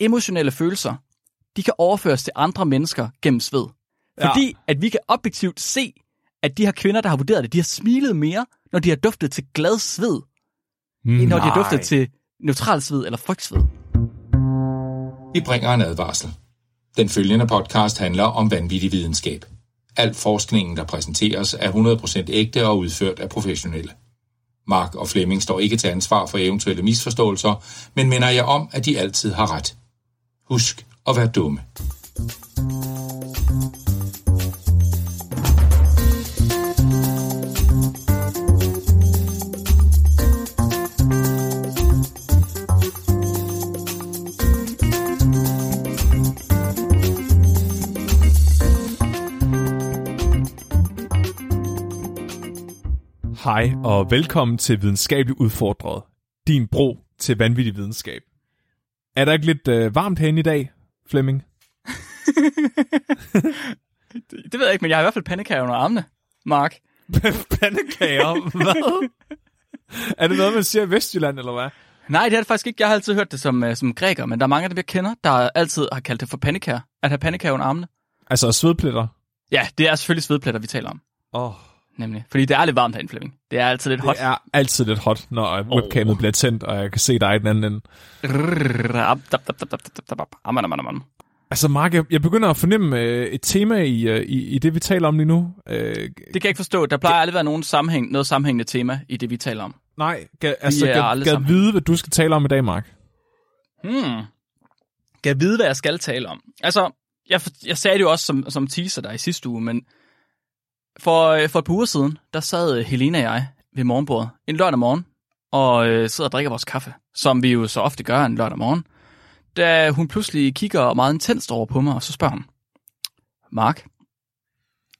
emotionelle følelser, de kan overføres til andre mennesker gennem sved. Fordi ja. at vi kan objektivt se, at de her kvinder, der har vurderet det, de har smilet mere, når de har duftet til glad sved, mm, end når de har duftet til neutral sved eller frygtsved. Vi bringer en advarsel. Den følgende podcast handler om vanvittig videnskab. Al forskningen, der præsenteres, er 100% ægte og udført af professionelle. Mark og Flemming står ikke til ansvar for eventuelle misforståelser, men minder jeg om, at de altid har ret. Husk at være dumme. Hej og velkommen til Videnskabeligt Udfordret, din bro til vanvittig videnskab. Er der ikke lidt øh, varmt herinde i dag, Flemming? det, det ved jeg ikke, men jeg har i hvert fald pandekager under armene, Mark. pandekager? Hvad? er det noget, man siger i Vestjylland, eller hvad? Nej, det er det faktisk ikke. Jeg har altid hørt det som, uh, som græker, men der er mange af dem, jeg kender, der altid har kaldt det for pandekager. At have pandekager under armene. Altså svedpletter? Ja, det er selvfølgelig svedpletter, vi taler om. Åh. Oh. Nemlig. Fordi det er lidt varmt herinde, Flemming. Det er altid lidt hot. Det er altid lidt hot, når oh. webcamet bliver tændt, og jeg kan se dig i den anden ende. Altså Mark, jeg, jeg begynder at fornemme øh, et tema i, øh, i, i det, vi taler om lige nu. Øh, det kan jeg ikke forstå. Der plejer aldrig at være nogen sammenhæng, noget sammenhængende tema i det, vi taler om. Nej, ga, altså kan jeg vide, hvad du skal tale om i dag, Mark? Hmm. Kan vide, hvad jeg skal tale om? Altså, jeg, jeg sagde det jo også som, som teaser der i sidste uge, men for, øh, for et par uger siden, der sad øh, Helena og jeg ved morgenbordet en lørdag morgen, og øh, sidder og drikker vores kaffe, som vi jo så ofte gør en lørdag morgen, da hun pludselig kigger meget intenst over på mig, og så spørger hun, Mark,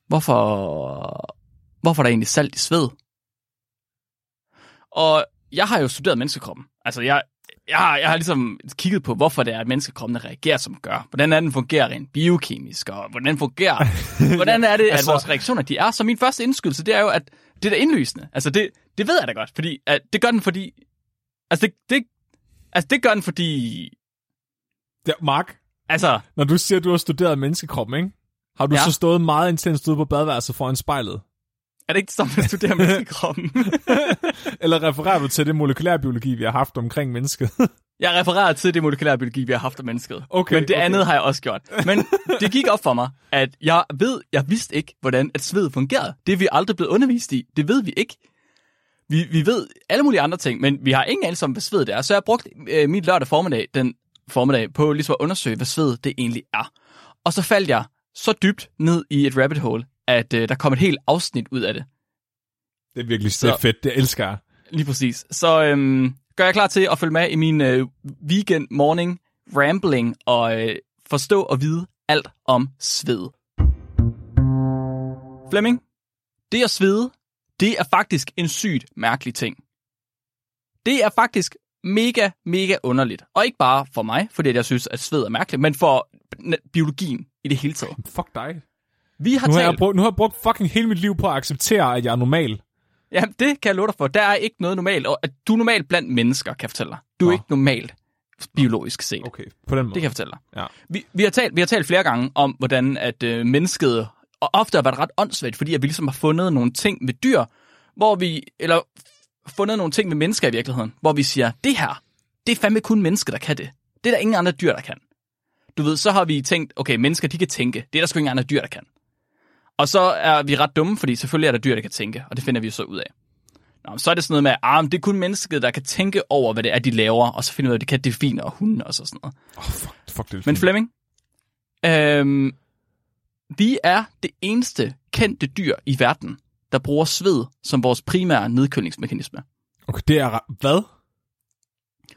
hvorfor, hvorfor er der egentlig salt i sved? Og jeg har jo studeret menneskekroppen. Altså, jeg, jeg, har, jeg har ligesom kigget på, hvorfor det er, at menneskekroppen reagerer, som gør. Hvordan er den fungerer rent biokemisk, og hvordan fungerer... hvordan er det, altså, at vores reaktioner de er? Så min første indskydelse, det er jo, at det er indlysende. Altså, det, det ved jeg da godt, fordi at det gør den, fordi... Altså, det, det, altså, det gør den, fordi... Ja, Mark, altså, når du siger, at du har studeret menneskekroppen, ikke? Har du ja. så stået meget intenst ude på badeværelset foran spejlet? Er det ikke det samme, at studere menneskekroppen? Eller refererer du til det molekylærbiologi, vi har haft omkring mennesket? jeg refererer til det molekylærbiologi, vi har haft om mennesket. Okay, Men det okay. andet har jeg også gjort. Men det gik op for mig, at jeg ved, jeg vidste ikke, hvordan et sved fungerede. Det er vi aldrig blevet undervist i. Det ved vi ikke. Vi, vi ved alle mulige andre ting, men vi har ingen anelse om, hvad sved det er. Så jeg har brugt øh, min lørdag formiddag, den formiddag, på ligesom at undersøge, hvad sved det egentlig er. Og så faldt jeg så dybt ned i et rabbit hole, at øh, der kom et helt afsnit ud af det. Det er virkelig så, fedt, det elsker jeg. Lige præcis. Så øhm, gør jeg klar til at følge med i min øh, weekend morning rambling og øh, forstå og vide alt om sved. Flemming, det at svede, det er faktisk en sygt mærkelig ting. Det er faktisk mega, mega underligt. Og ikke bare for mig, fordi jeg synes, at sved er mærkeligt, men for biologien i det hele taget. Fuck dig. Vi har nu, har talt... jeg brugt, nu har jeg brugt fucking hele mit liv på at acceptere, at jeg er normal. Ja, det kan jeg love dig for. Der er ikke noget normalt. Og at du er normalt blandt mennesker, kan jeg fortælle dig. Du er Nå. ikke normalt biologisk set. Okay, på den måde. Det kan jeg fortælle dig. Ja. Vi, vi, har talt, vi har talt flere gange om, hvordan at øh, mennesket og ofte har været ret åndssvagt, fordi at vi ligesom har fundet nogle ting med dyr, hvor vi, eller fundet nogle ting med mennesker i virkeligheden, hvor vi siger, det her, det er fandme kun mennesker, der kan det. Det er der ingen andre dyr, der kan. Du ved, så har vi tænkt, okay, mennesker, de kan tænke. Det er der sgu ingen andre dyr, der kan. Og så er vi ret dumme, fordi selvfølgelig er der dyr, der kan tænke, og det finder vi jo så ud af. Nå, så er det sådan noget med, at ah, det er kun mennesket, der kan tænke over, hvad det er, de laver, og så finder ud af, at det kan delfiner og hunde og så sådan noget. Oh, fuck, fuck det Men Flemming, øhm, vi er det eneste kendte dyr i verden, der bruger sved som vores primære nedkølingsmekanisme. Okay, det er... Hvad?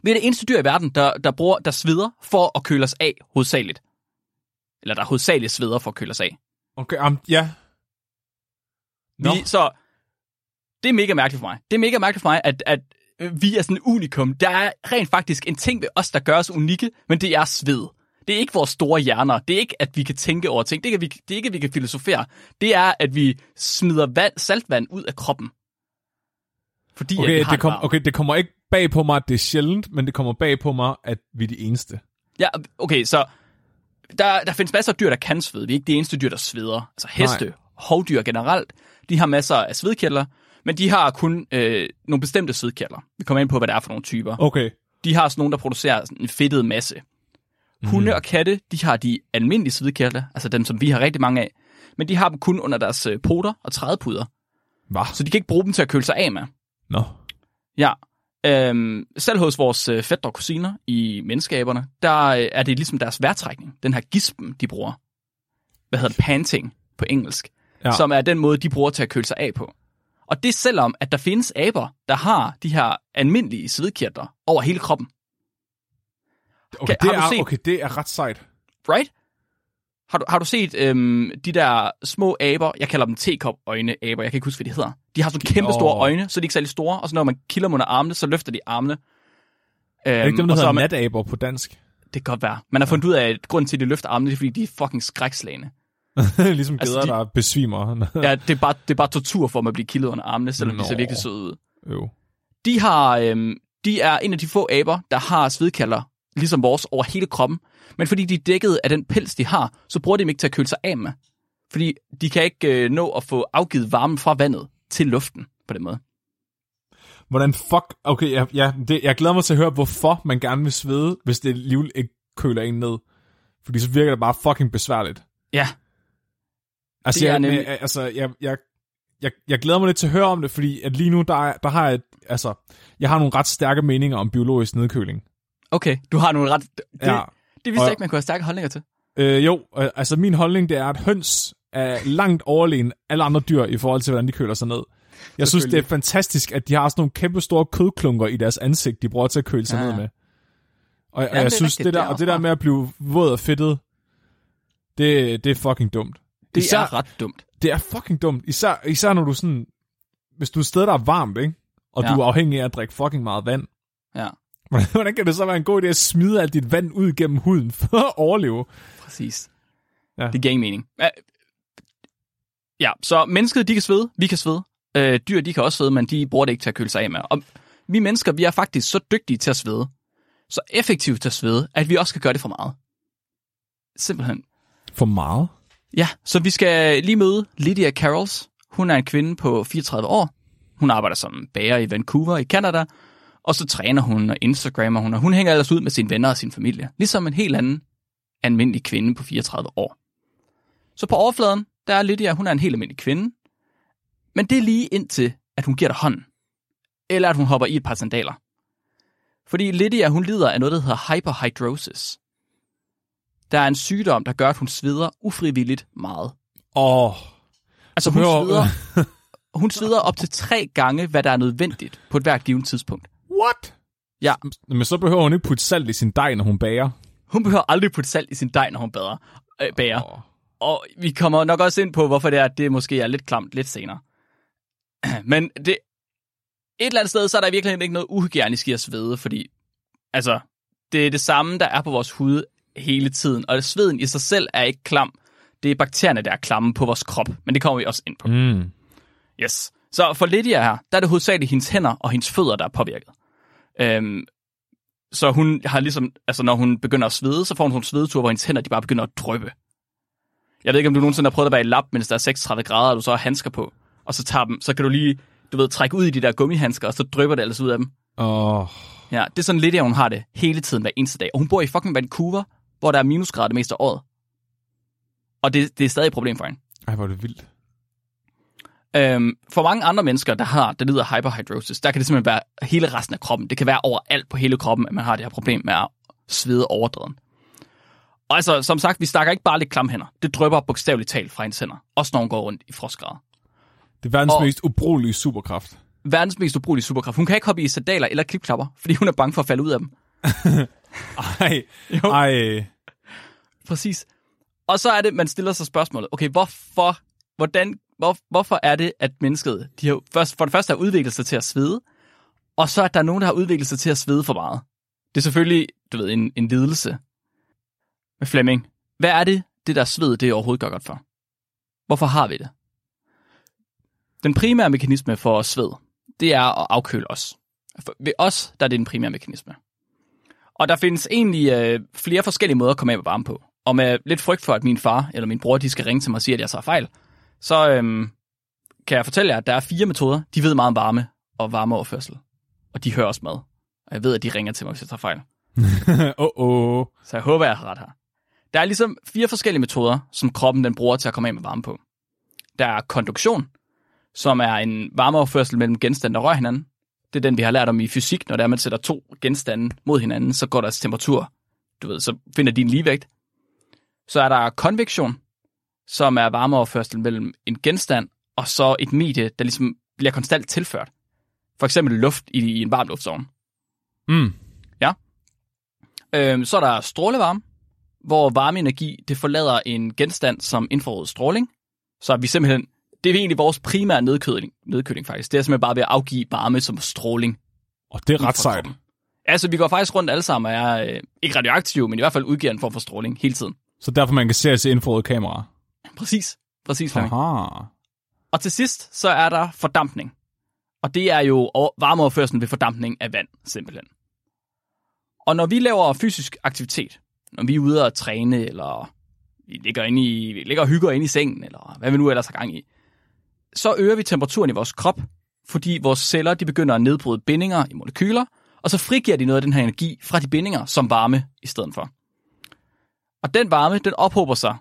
Vi er det eneste dyr i verden, der, der, bruger, der sveder for at køle os af hovedsageligt. Eller der hovedsageligt sveder for at køle os af. Okay, um, ja. No. Vi, så det er mega mærkeligt for mig. Det er mega mærkeligt for mig, at, at vi er sådan en unikum. Der er rent faktisk en ting ved os, der gør os unikke, men det er sved. Det er ikke vores store hjerner. Det er ikke, at vi kan tænke over ting. Det er ikke, at vi, det er ikke, at vi kan filosofere. Det er, at vi smider vand, saltvand ud af kroppen. Fordi okay, vi har det kom, okay, det kommer ikke bag på mig, at det er sjældent, men det kommer bag på mig, at vi er de eneste. Ja, okay, så der, der findes masser af dyr, der kan svede. Vi er ikke de eneste dyr, der sveder. Altså heste, Nej. hovdyr generelt, de har masser af svedkirtler, men de har kun øh, nogle bestemte svedkirtler. Vi kommer ind på, hvad det er for nogle typer. Okay. De har sådan nogle, der producerer sådan en fedtet masse. Hunde og katte, de har de almindelige svedkirtler, altså dem, som vi har rigtig mange af, men de har dem kun under deres øh, poter og trædepuder, Hvad? så de kan ikke bruge dem til at køle sig af med. Nå. Ja. Øhm, selv hos vores øh, fætter og kusiner i menneskeaberne, der øh, er det ligesom deres vejrtrækning, den her gispen, de bruger. Hvad hedder det? Panting på engelsk. Ja. Som er den måde, de bruger til at køle sig af på. Og det selvom, at der findes aber, der har de her almindelige svedkirtler over hele kroppen. Okay, Kan- det er, okay, det er ret sejt. Right? Har du, har du set øhm, de der små aber, jeg kalder dem tekop-øjne aber, jeg kan ikke huske, hvad de hedder. De har sådan kæmpe store Åh. øjne, så de er ikke særlig store, og så når man kilder dem under armene, så løfter de armene. Øhm, Er det ikke dem, der og så hedder er man- nataber på dansk? Det kan godt være. Man har fundet ud af, at grunden til, at de løfter armene, det er, fordi de er fucking skrækslagende. ligesom Altså, geder, de- der besvimer. Ja, det er, bare, det er bare tortur for dem at blive kildet under armene, selvom Nå. de ser virkelig søde ud. jo. De, har, øhm, de er en af de få aber, der har svedkælder, ligesom vores, over hele kroppen. Men fordi de er dækket af den pels, de har, så bruger de dem ikke til at køle sig af med. Fordi de kan ikke øh, nå at få afgivet varmen fra vandet til luften på den måde. Hvordan fuck... Okay, ja, ja det, jeg glæder mig til at høre, hvorfor man gerne vil svede, hvis det alligevel ikke køler en ned. Fordi så virker det bare fucking besværligt. Ja, Altså, jeg, nemlig- jeg, altså jeg, jeg, jeg, jeg glæder mig lidt til at høre om det, fordi at lige nu, der, er- der har jeg... Altså, jeg har nogle ret stærke meninger om biologisk nedkøling. okay. Du har nogle ret... Det, Ja. Det vidste Og- jeg ikke, man kunne have stærke holdninger til. Øh, jo, øh, altså min holdning det er, at høns er langt overlegen alle andre dyr i forhold til, hvordan de køler sig ned. Jeg synes, det er fantastisk, at de har sådan nogle kæmpe store kødklunker i deres ansigt, de bruger til at køle sig Ja. ned med. Og, og det er jeg synes, rigtigt, det der, det er og det der med at blive våd og fedtet, det, det er fucking dumt. Det Især- er ret dumt. Det er fucking dumt. Især, især når du sådan... Hvis du er et sted, der er varmt, ikke? Og. Ja. du er afhængig af at drikke fucking meget vand. Ja, Hvordan- kan det så være en god idé at smide alt dit vand ud gennem huden for at overleve? præcis. Ja. Det giver ingen mening. Ja, så mennesket, de kan svede, vi kan svede. Øh, dyr, de kan også svede, men de bruger det ikke til at køle sig af med. Og vi mennesker, vi er faktisk så dygtige til at svede, så effektivt til at svede, at vi også kan gøre det for meget. Simpelthen. For meget? Ja, så vi skal lige møde Lydia Carols. Hun er en kvinde på 34 år. Hun arbejder som bager i Vancouver i Canada. Og så træner hun og Instagrammer hun, og hun hænger ellers ud med sine venner og sin familie. Ligesom en helt anden almindelig kvinde på 34 år. Så på overfladen, der er Lydia, hun er en helt almindelig kvinde. Men det er lige indtil, at hun giver dig hånden. Eller at hun hopper i et par sandaler. Fordi Lydia, hun lider af noget, der hedder hyperhidrosis. Der er en sygdom, der gør, at hun sveder ufrivilligt meget. Åh, oh, Altså hun sveder, hun sveder op til tre gange, hvad der er nødvendigt på et hvert givet tidspunkt. What? Ja, Men så behøver hun ikke putte salt i sin dej, når hun bager. hun behøver aldrig putte salt i sin dej, når hun bader, øh, bager. Åh. Og vi kommer nok også ind på, hvorfor det er, at det måske er lidt klamt lidt senere. Men det, et eller andet sted, så er der virkelig ikke noget uhygienisk i at svede, fordi altså, det er det samme, der er på vores hud hele tiden. Og sveden i sig selv er ikke klam. Det er bakterierne, der er klamme på vores krop. Men det kommer vi også ind på. Mm. Yes. Så for Lydia her, der er det hovedsageligt hendes hænder og hendes fødder, der er påvirket. Øhm, så hun har ligesom, altså når hun begynder at svede, så får hun sådan en svedetur, hvor hendes hænder de bare begynder at drøbe. Jeg ved ikke, om du nogensinde har prøvet at være i lab, mens der er 36 grader, og du så har handsker på, og så tager dem, så kan du lige, du ved, trække ud i de der gummihandsker, og så drøber det ellers ud af dem. Åh, Ja, det er sådan lidt, at hun har det hele tiden hver eneste dag. Og hun bor i fucking Vancouver, hvor der er minusgrader det meste af året. Og det, det er stadig et problem for hende. ej, hvor er det vildt. Øhm, for mange andre mennesker, der har det lyder hyperhidrosis, der kan det simpelthen være hele resten af kroppen. Det kan være overalt på hele kroppen, at man har det her problem med at svede overdreven. Og altså, som sagt, vi snakker ikke bare lidt klamhænder. Det drøber bogstaveligt talt fra hendes hænder. Også når hun går rundt i frostgrader. Det er verdens Og- mest ubrugelige superkraft. Verdens mest ubrugelige superkraft. Hun kan ikke hoppe i sandaler eller klipklapper, fordi hun er bange for at falde ud af dem. Ej, Jo. ej. Præcis. Og så er det, man stiller sig spørgsmålet, okay, hvorfor, hvordan, hvor, hvorfor er det, at mennesket, de har, først, for det første har udviklet sig til at svede, og så at der nogen, der har udviklet sig til at svede for meget. Det er selvfølgelig, du ved, en, en lidelse. Med Flemming, hvad er det, det der sved, det overhovedet gør godt for? Hvorfor har vi det? Den primære mekanisme for sved, det er at afkøle os. For ved os, der er det den primære mekanisme. Og der findes egentlig øh, flere forskellige måder at komme af med varme på. Og med lidt frygt for, at min far eller min bror, de skal ringe til mig og sige, at jeg så fejl, så øhm, kan jeg fortælle jer, at der er fire metoder. De ved meget om varme og varmeoverførsel. Og de hører også med. Og jeg ved, at de ringer til mig, hvis jeg tager fejl. oh, oh. Så jeg håber, jeg har ret her. Der er ligesom fire forskellige metoder, som kroppen den bruger til at komme af med varme på. Der er konduktion, som er en varmeoverførsel mellem genstande, der rører hinanden. Det er den, vi har lært om i fysik. Når der man sætter to genstande mod hinanden, så går deres temperatur, du ved, så finder de en ligevægt. Så er der konvektion, som er varmeoverførsel mellem en genstand og så et medie, der ligesom bliver konstant tilført. For eksempel luft i, i en varmluftsovn. Mm. Øhm, så er der strålevarme, hvor varmeenergi det forlader en genstand som infrarød stråling. Så vi simpelthen, det er egentlig vores primære nedkøling, nedkøling faktisk. Det er simpelthen bare ved at afgive varme som stråling. Og det er ret sejt. Altså, vi går faktisk rundt alle sammen og er øh, ikke radioaktive, men i hvert fald udgiver en form for stråling hele tiden. Så derfor man kan se til infrarøde kamera. Præcis. Præcis. Aha. Og til sidst, så er der fordampning. Og det er jo over- varmeoverførselen ved fordampning af vand, simpelthen. Og når vi laver fysisk aktivitet, når vi er ude og træne, eller vi ligger, inde i, vi ligger og hygger inde i sengen, eller hvad vi nu ellers har gang i, så øger vi temperaturen i vores krop, fordi vores celler de begynder at nedbryde bindinger i molekyler, og så frigiver de noget af den her energi fra de bindinger som varme i stedet for. Og den varme, den ophober sig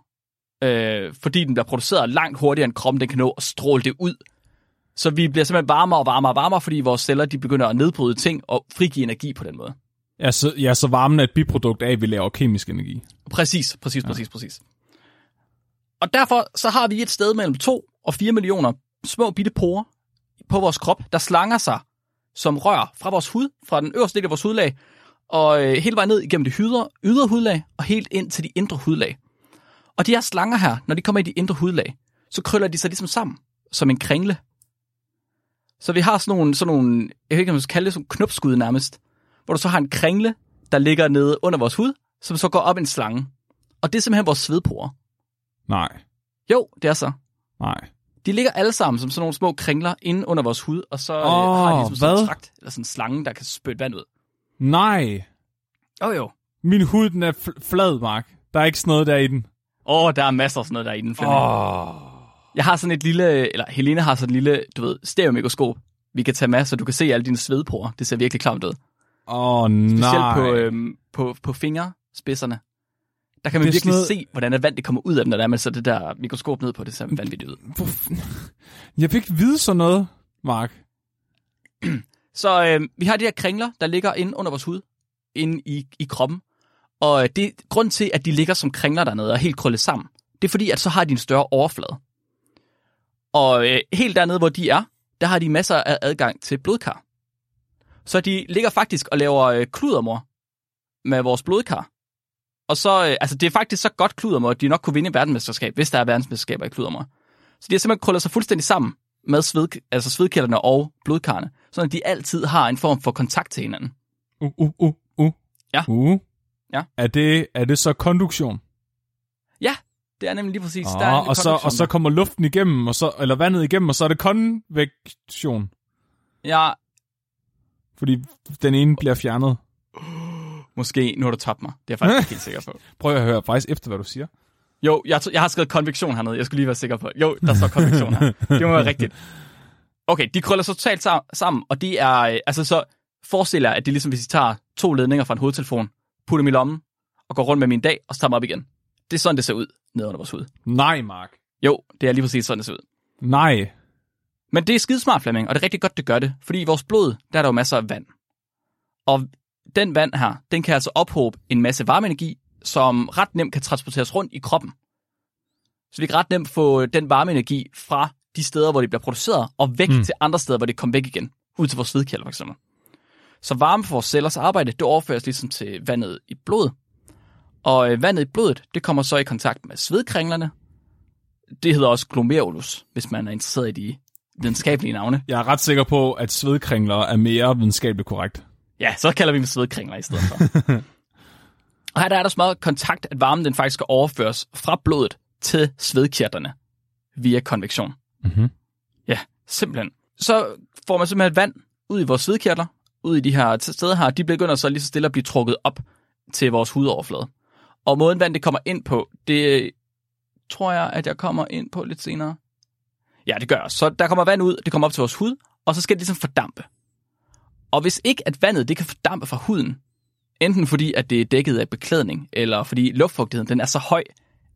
øh, fordi den bliver produceret langt hurtigere, end kroppen den kan nå at stråle det ud. Så vi bliver simpelthen varmere og varmere og varmere, fordi vores celler de begynder at nedbryde ting og frigive energi på den måde. Ja, så, ja, så varmen er et biprodukt af, at vi laver kemisk energi. Præcis, præcis, præcis, præcis. Og derfor så har vi et sted mellem 2 og 4 millioner små bitte porer på vores krop, der slanger sig som rør fra vores hud, fra den øverste del af vores hudlag, og øh, hele vejen ned igennem det ydre, ydre hudlag, og helt ind til de indre hudlag. Og de her slanger her, når de kommer i de indre hudlag, så krøller de sig ligesom sammen, som en kringle. Så vi har sådan nogle, sådan nogle jeg ved ikke, om man skal kalde det sådan knopskud nærmest, hvor du så har en kringle, der ligger nede under vores hud, som så går op i en slange. Og det er simpelthen vores svedporer. Nej, Jo, det er så. nej. De ligger alle sammen som sådan nogle små kringler inde under vores hud, og så oh, Åh, har de ligesom sådan en trakt, eller sådan en slange, der kan spytte vand ud. Nej. Jo jo. Min hud, den er fl- flad, Mark. Der er ikke sådan noget der i den. Åh, oh, der er masser af sådan noget der i den, Flemming. Åh. Jeg har sådan et lille, eller Helene har sådan et lille, du ved, stereomikroskop, vi kan tage med, så du kan se alle dine svedporer. Det ser virkelig klamt ud. Åh, oh, Specielt nej. på, øhm, på, på fingerspidserne. Der kan man Det er virkelig noget- se, hvordan er vand det kommer ud af dem, når der er, man sætter det der mikroskop ned på. Det ser vanvittigt ud. Jeg vil ikke vide sådan noget, Mark. Så øh, vi har de her kringler, der ligger inde under vores hud, inde i, i kroppen. Og øh, det grund til, at de ligger som kringler dernede og er helt krøllet sammen, det er fordi, at så har de en større overflade. Og øh, helt dernede, hvor de er, der har de masser af adgang til blodkar. Så de ligger faktisk og laver øh, kludermor med vores blodkar. Og så, øh, altså det er faktisk så godt kludermor, at de nok kunne vinde verdensmesterskab, hvis der er verdensmesterskaber i kludermor. Så de har simpelthen krøllet sig fuldstændig sammen med sved, altså svedkælderne og blodkarne, så de altid har en form for kontakt til hinanden. Uh, uh, uh, uh. Ja. Uh. Ja. Er det, er det så konduktion? Ja, det er nemlig lige præcis. Oh, der er og, så, og så kommer luften igennem, og så, eller vandet igennem, og så er det konvektion. Ja, Fordi den ene bliver fjernet. måske, nu har du tabt mig. Det er jeg faktisk ikke helt sikker på. Prøv at høre faktisk efter, hvad du siger. Jo, jeg, jeg har skrevet konvektion hernede. Jeg skulle lige være sikker på. Jo, der står konvektion her. Det må være rigtigt. Okay, de krøller sig totalt sa- sammen, og det er, øh, altså så forestil jer, at det er ligesom, hvis I tager to ledninger fra en hovedtelefon, putter dem i lommen, og går rundt med min dag, og så tager dem op igen. Det er sådan, det ser ud ned under vores hud. Nej, Mark. Jo, det er lige præcis sådan, det ser ud. Nej. Men det er skidesmart, Flemming, og det er rigtig godt, det gør det. Fordi i vores blod, der er der jo masser af vand. Og den vand her, den kan altså ophobe en masse varmeenergi, som ret nemt kan transporteres rundt i kroppen. Så vi kan ret nemt få den varmeenergi fra de steder, hvor det bliver produceret, og væk mm. til andre steder, hvor det kommer væk igen. Ud til vores svedkælder, for eksempel. Så varme for vores cellers arbejde, det overføres ligesom til vandet i blodet. Og øh, vandet i blodet, det kommer så i kontakt med svedkringlerne. Det hedder også glomerulus, hvis man er interesseret i de videnskabelige navne. Jeg er ret sikker på, at svedkringler er mere videnskabeligt korrekt. Ja, så kalder vi dem svedkringler i stedet for. og her der er der så meget kontakt, at varmen den faktisk skal overføres fra blodet til svedkirtlerne via konvektion. Mhm. Ja, simpelthen. Så får man simpelthen vand ud i vores svedkirtler, ud i de her steder her, de begynder så lige så stille at blive trukket op til vores hudoverflade. Og måden vand det kommer ind på, det tror jeg, at jeg kommer ind på lidt senere. Ja, det gør jeg. Så der kommer vand ud, det kommer op til vores hud, og så skal det ligesom fordampe. Og hvis ikke at vandet det kan fordampe fra huden, enten fordi at det er dækket af beklædning, eller fordi luftfugtigheden den er så høj,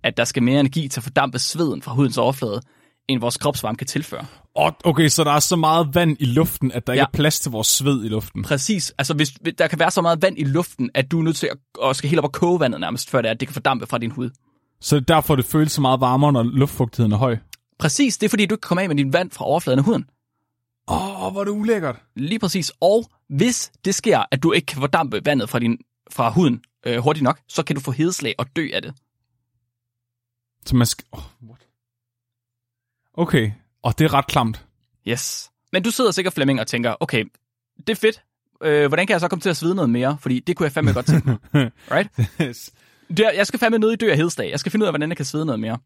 at der skal mere energi til at fordampe sveden fra hudens overflade, end vores kropsvarme kan tilføre. Okay, så der er så meget vand i luften, at der ja. ikke er plads til vores sved i luften. Præcis. Altså, hvis, der kan være så meget vand i luften, at du er nødt til at, at skal helt op og koge vandet nærmest, før det, er, at det kan fordampe fra din hud. Så derfor det føles så meget varmere, når luftfugtigheden er høj? Præcis. Det er fordi, du ikke kommer af med din vand fra overfladen af huden. Åh, oh, hvor er det ulækkert. Lige præcis. Og hvis det sker, at du ikke kan fordampe vandet fra, din, fra huden øh, hurtigt nok, så kan du få hedeslag og dø af det. Så man skal... Oh, what? Okay, og det er ret klamt. Yes. Men du sidder sikkert, Flemming, og tænker, okay, det er fedt. Øh, hvordan kan jeg så komme til at svide noget mere? Fordi det kunne jeg fandme godt tænke mig. Right? yes. Det, jeg skal fandme ned i dø af hedsdag. Jeg skal finde ud af, hvordan jeg kan svide noget mere.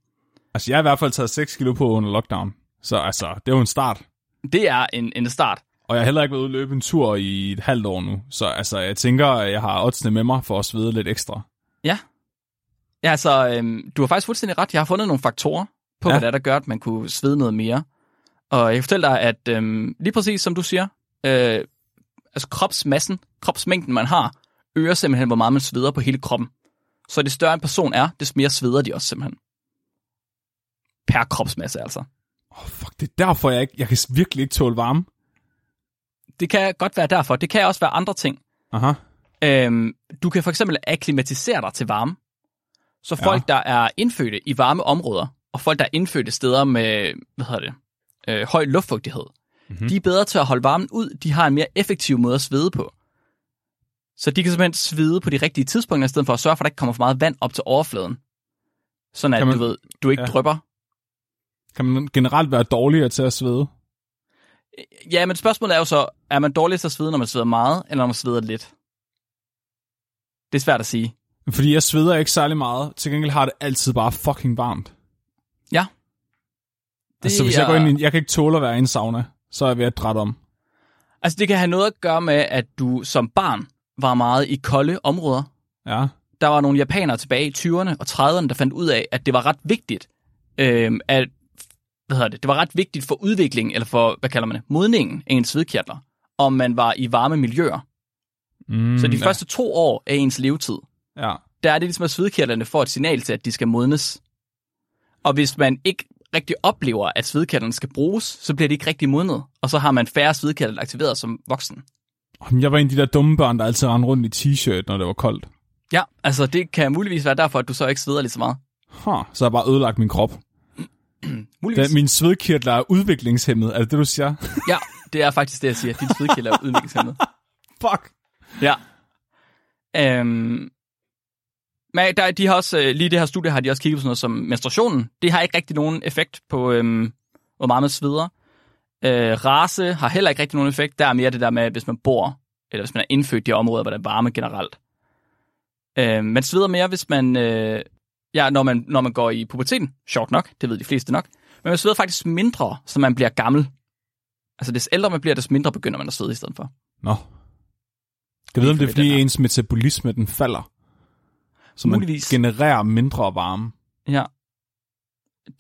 Altså, jeg har i hvert fald taget 6 kilo på under lockdown. Så altså, det er jo en start. Det er en, en start. Og jeg har heller ikke været ude løbe en tur i et halvt år nu. Så altså, jeg tænker, at jeg har oddsene med mig for at svede lidt ekstra. Ja. Ja, altså, øhm, du har faktisk fuldstændig ret. Jeg har fundet nogle faktorer på, ja. hvad det er, der gør, at man kunne svede noget mere. Og jeg kan fortælle dig, at øhm, lige præcis som du siger, øh, altså kropsmassen, kropsmængden man har, øger simpelthen, hvor meget man sveder på hele kroppen. Så det større en person er, des mere sveder de også simpelthen. Per kropsmasse altså. Oh, fuck, det er derfor, jeg, ikke, jeg kan virkelig ikke tåle varme. Det kan godt være derfor. Det kan også være andre ting. Aha. Øhm, du kan for eksempel akklimatisere dig til varme. Så folk, ja. der er indfødte i varme områder, og folk, der er indfødte steder med, hvad hedder det, øh, høj luftfugtighed, mm-hmm. de er bedre til at holde varmen ud. De har en mere effektiv måde at svede på. Så de kan simpelthen svede på de rigtige tidspunkter, i stedet for at sørge for, at der ikke kommer for meget vand op til overfladen. Sådan at man, du ved, du ikke ja. drypper. Kan man generelt være dårligere til at svede? Ja, men spørgsmålet er jo så, er man dårligere til at svede, når man sveder meget, eller når man sveder lidt? Det er svært at sige. Fordi jeg sveder ikke særlig meget. Til gengæld har det altid bare fucking varmt. Ja. Det altså, hvis er... jeg går ind i, jeg kan ikke tåle at være i en sauna, så er jeg ved at drætte om. Altså, det kan have noget at gøre med, at du som barn var meget i kolde områder. Ja. Der var nogle japanere tilbage i 20'erne og 30'erne, der fandt ud af, at det var ret vigtigt, øh, at hvad hedder det, det var ret vigtigt for udviklingen, eller for, hvad kalder man det, modningen af ens svedkirtler, om man var i varme miljøer. Mm, så de ja. første to år af ens levetid, ja. der er det ligesom, at svedkirtlerne får et signal til, at de skal modnes. Og hvis man ikke rigtig oplever, at svedkirtlerne skal bruges, så bliver de ikke rigtig modnet, og så har man færre svedkirtler aktiveret som voksen. Jeg var en af de der dumme børn, der altid rendte rundt i t-shirt, når det var koldt. Ja, altså det kan muligvis være derfor, at du så ikke sveder lige så meget. Huh, så har jeg bare ødelagt min krop. Muligvis. Da, min svedkirtler er udviklingshemmet, er det det, du siger? ja, det er faktisk det, jeg siger. Din svedkirtler er udviklingshemmet. Fuck. Ja. Øhm, men der, de har også, øh, lige det her studie har de også kigget på sådan noget som menstruationen. Det har ikke rigtig nogen effekt på, øhm, hvor meget man sveder. Øh, race har heller ikke rigtig nogen effekt. Der er mere det der med, hvis man bor, eller hvis man er indfødt i de områder, hvor der er varme generelt. Øh, man sveder mere, hvis man, øh, ja, når man, når man går i puberteten. Sjovt nok, det ved de fleste nok. Men man sveder faktisk mindre, så man bliver gammel. Altså, des ældre man bliver, des mindre begynder man at svede i stedet for. Nå. Jeg ved, om det er, fordi ens metabolisme, den falder. Så man Muligvis. genererer mindre varme. Ja.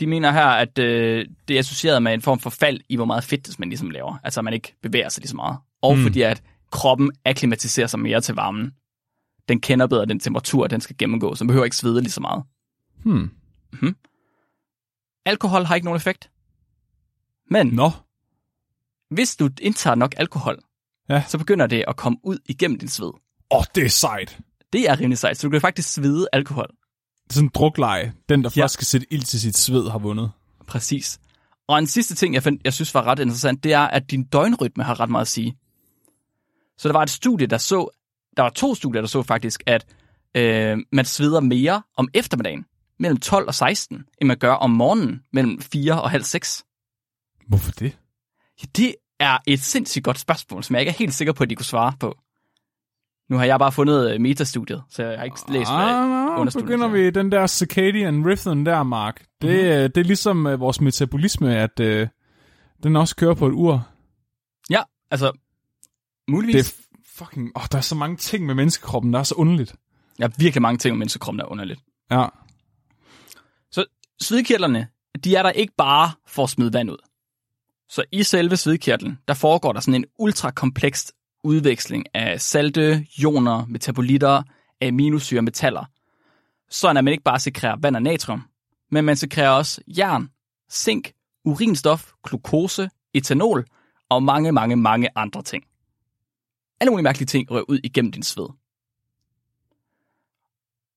De mener her, at øh, det er associeret med en form for fald i, hvor meget fedt man ligesom laver. Altså, at man ikke bevæger sig lige så meget. Og mm. fordi, at kroppen akklimatiserer sig mere til varmen. Den kender bedre den temperatur, den skal gennemgå, så man behøver ikke svede lige så meget. Hmm. Mm-hmm. Alkohol har ikke nogen effekt. Men Nå. hvis du indtager nok alkohol, ja. så begynder det at komme ud igennem din sved. Åh, oh, det er sejt. Det er rimelig sejt, så du kan faktisk svede alkohol. Det er sådan en drukleje. Den, der ja. først skal sætte ild til sit sved, har vundet. Præcis. Og en sidste ting, jeg, find, jeg synes var ret interessant, det er, at din døgnrytme har ret meget at sige. Så der var et studie, der så, der var to studier, der så faktisk, at øh, man sveder mere om eftermiddagen, mellem 12 og 16, end man gør om morgenen, mellem 4 og halv 6. Hvorfor det? Ja, det er et sindssygt godt spørgsmål, som jeg ikke er helt sikker på, at de kunne svare på. Nu har jeg bare fundet uh, metastudiet, så jeg har ikke læst ah, hvad begynder vi den der circadian rhythm der, Mark. Det, mm-hmm. det er ligesom uh, vores metabolisme, at uh, den også kører på et ur. Ja, altså muligvis. Det er fucking... Åh, oh, der er så mange ting med menneskekroppen, der er så underligt. Ja, virkelig mange ting om menneskekroppen, der er underligt. Ja. Så svedkirtlerne, de er der ikke bare for at smide vand ud. Så i selve svedkirtlen, der foregår der sådan en ultrakompleks udveksling af salte, ioner, metabolitter, aminosyre, metaller. Så at man ikke bare sekrerer vand og natrium, men man sekrerer også jern, zink, urinstof, glukose, etanol og mange, mange, mange andre ting. Alle mulige mærkelige ting rører ud igennem din sved.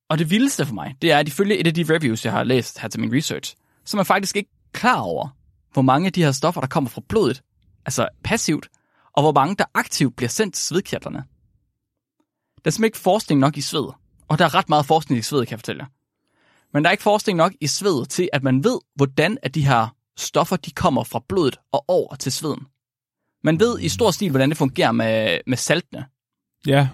Og det vildeste for mig, det er, at ifølge et af de reviews, jeg har læst her til min research, så er man faktisk ikke klar over, hvor mange af de her stoffer, der kommer fra blodet, altså passivt, og hvor mange, der aktivt bliver sendt til svedkirtlerne. Der er simpelthen ikke forskning nok i sved, og der er ret meget forskning i sved, kan jeg fortælle jer. Men der er ikke forskning nok i sved til, at man ved, hvordan at de her stoffer de kommer fra blodet og over til sveden. Man ved i stor stil, hvordan det fungerer med, med saltene. Ja.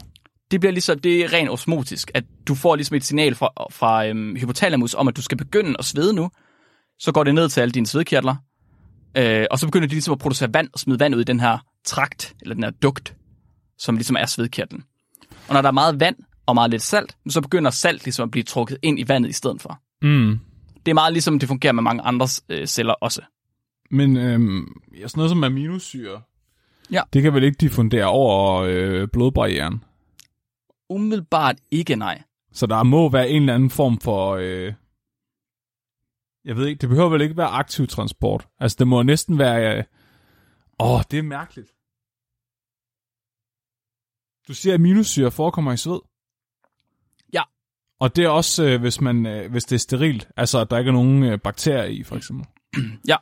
Det bliver ligesom, det er rent osmotisk, at du får ligesom et signal fra, fra øhm, hypotalamus om, at du skal begynde at svede nu. Så går det ned til alle dine svedkirtler, øh, og så begynder de ligesom at producere vand og smide vand ud i den her trakt, eller den her dugt, som ligesom er svedkirtlen. Og når der er meget vand og meget lidt salt, så begynder salt ligesom at blive trukket ind i vandet i stedet for. Mm. Det er meget ligesom det fungerer med mange andre øh, celler også. Men ja, sådan noget som aminosyre, Ja. det kan vel ikke diffundere over øh, blodbarrieren? Umiddelbart ikke nej. Så der må være en eller anden form for... Øh, jeg ved ikke, det behøver vel ikke være aktiv transport. Altså, det må næsten være... Øh, åh, det er mærkeligt. Du siger, at aminosyre forekommer i sved? Ja. Og det er også, øh, hvis, man, øh, hvis det er sterilt, altså at der ikke er nogen øh, bakterier i, for eksempel. Ja.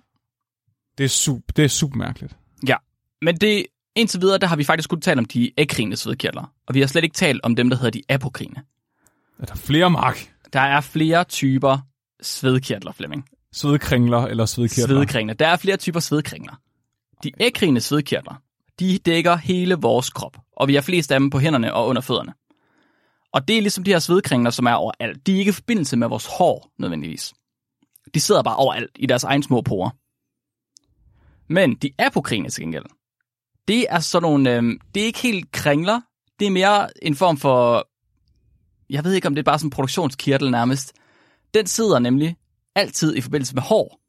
Det er, super, det er super mærkeligt. Ja, men det, indtil videre, der har vi faktisk kun talt om de ekrine svedkirtler. Og vi har slet ikke talt om dem, der hedder de apokrine. Er der flere mark? Der er flere typer svedkirtler, Flemming. Svedkringler eller svedkirtler? Svedkringler. Der er flere typer svedkringler. De ekrine svedkirtler, de dækker hele vores krop, og vi har flest af dem på hænderne og under fødderne. Og det er ligesom de her svedkringler, som er overalt. De er ikke i forbindelse med vores hår, nødvendigvis. De sidder bare overalt i deres egen små porer. Men de apokrine til gengæld, det er sådan nogle, øh, det er ikke helt kringler, det er mere en form for, jeg ved ikke om det er bare sådan en produktionskirtel nærmest. Den sidder nemlig altid i forbindelse med hår.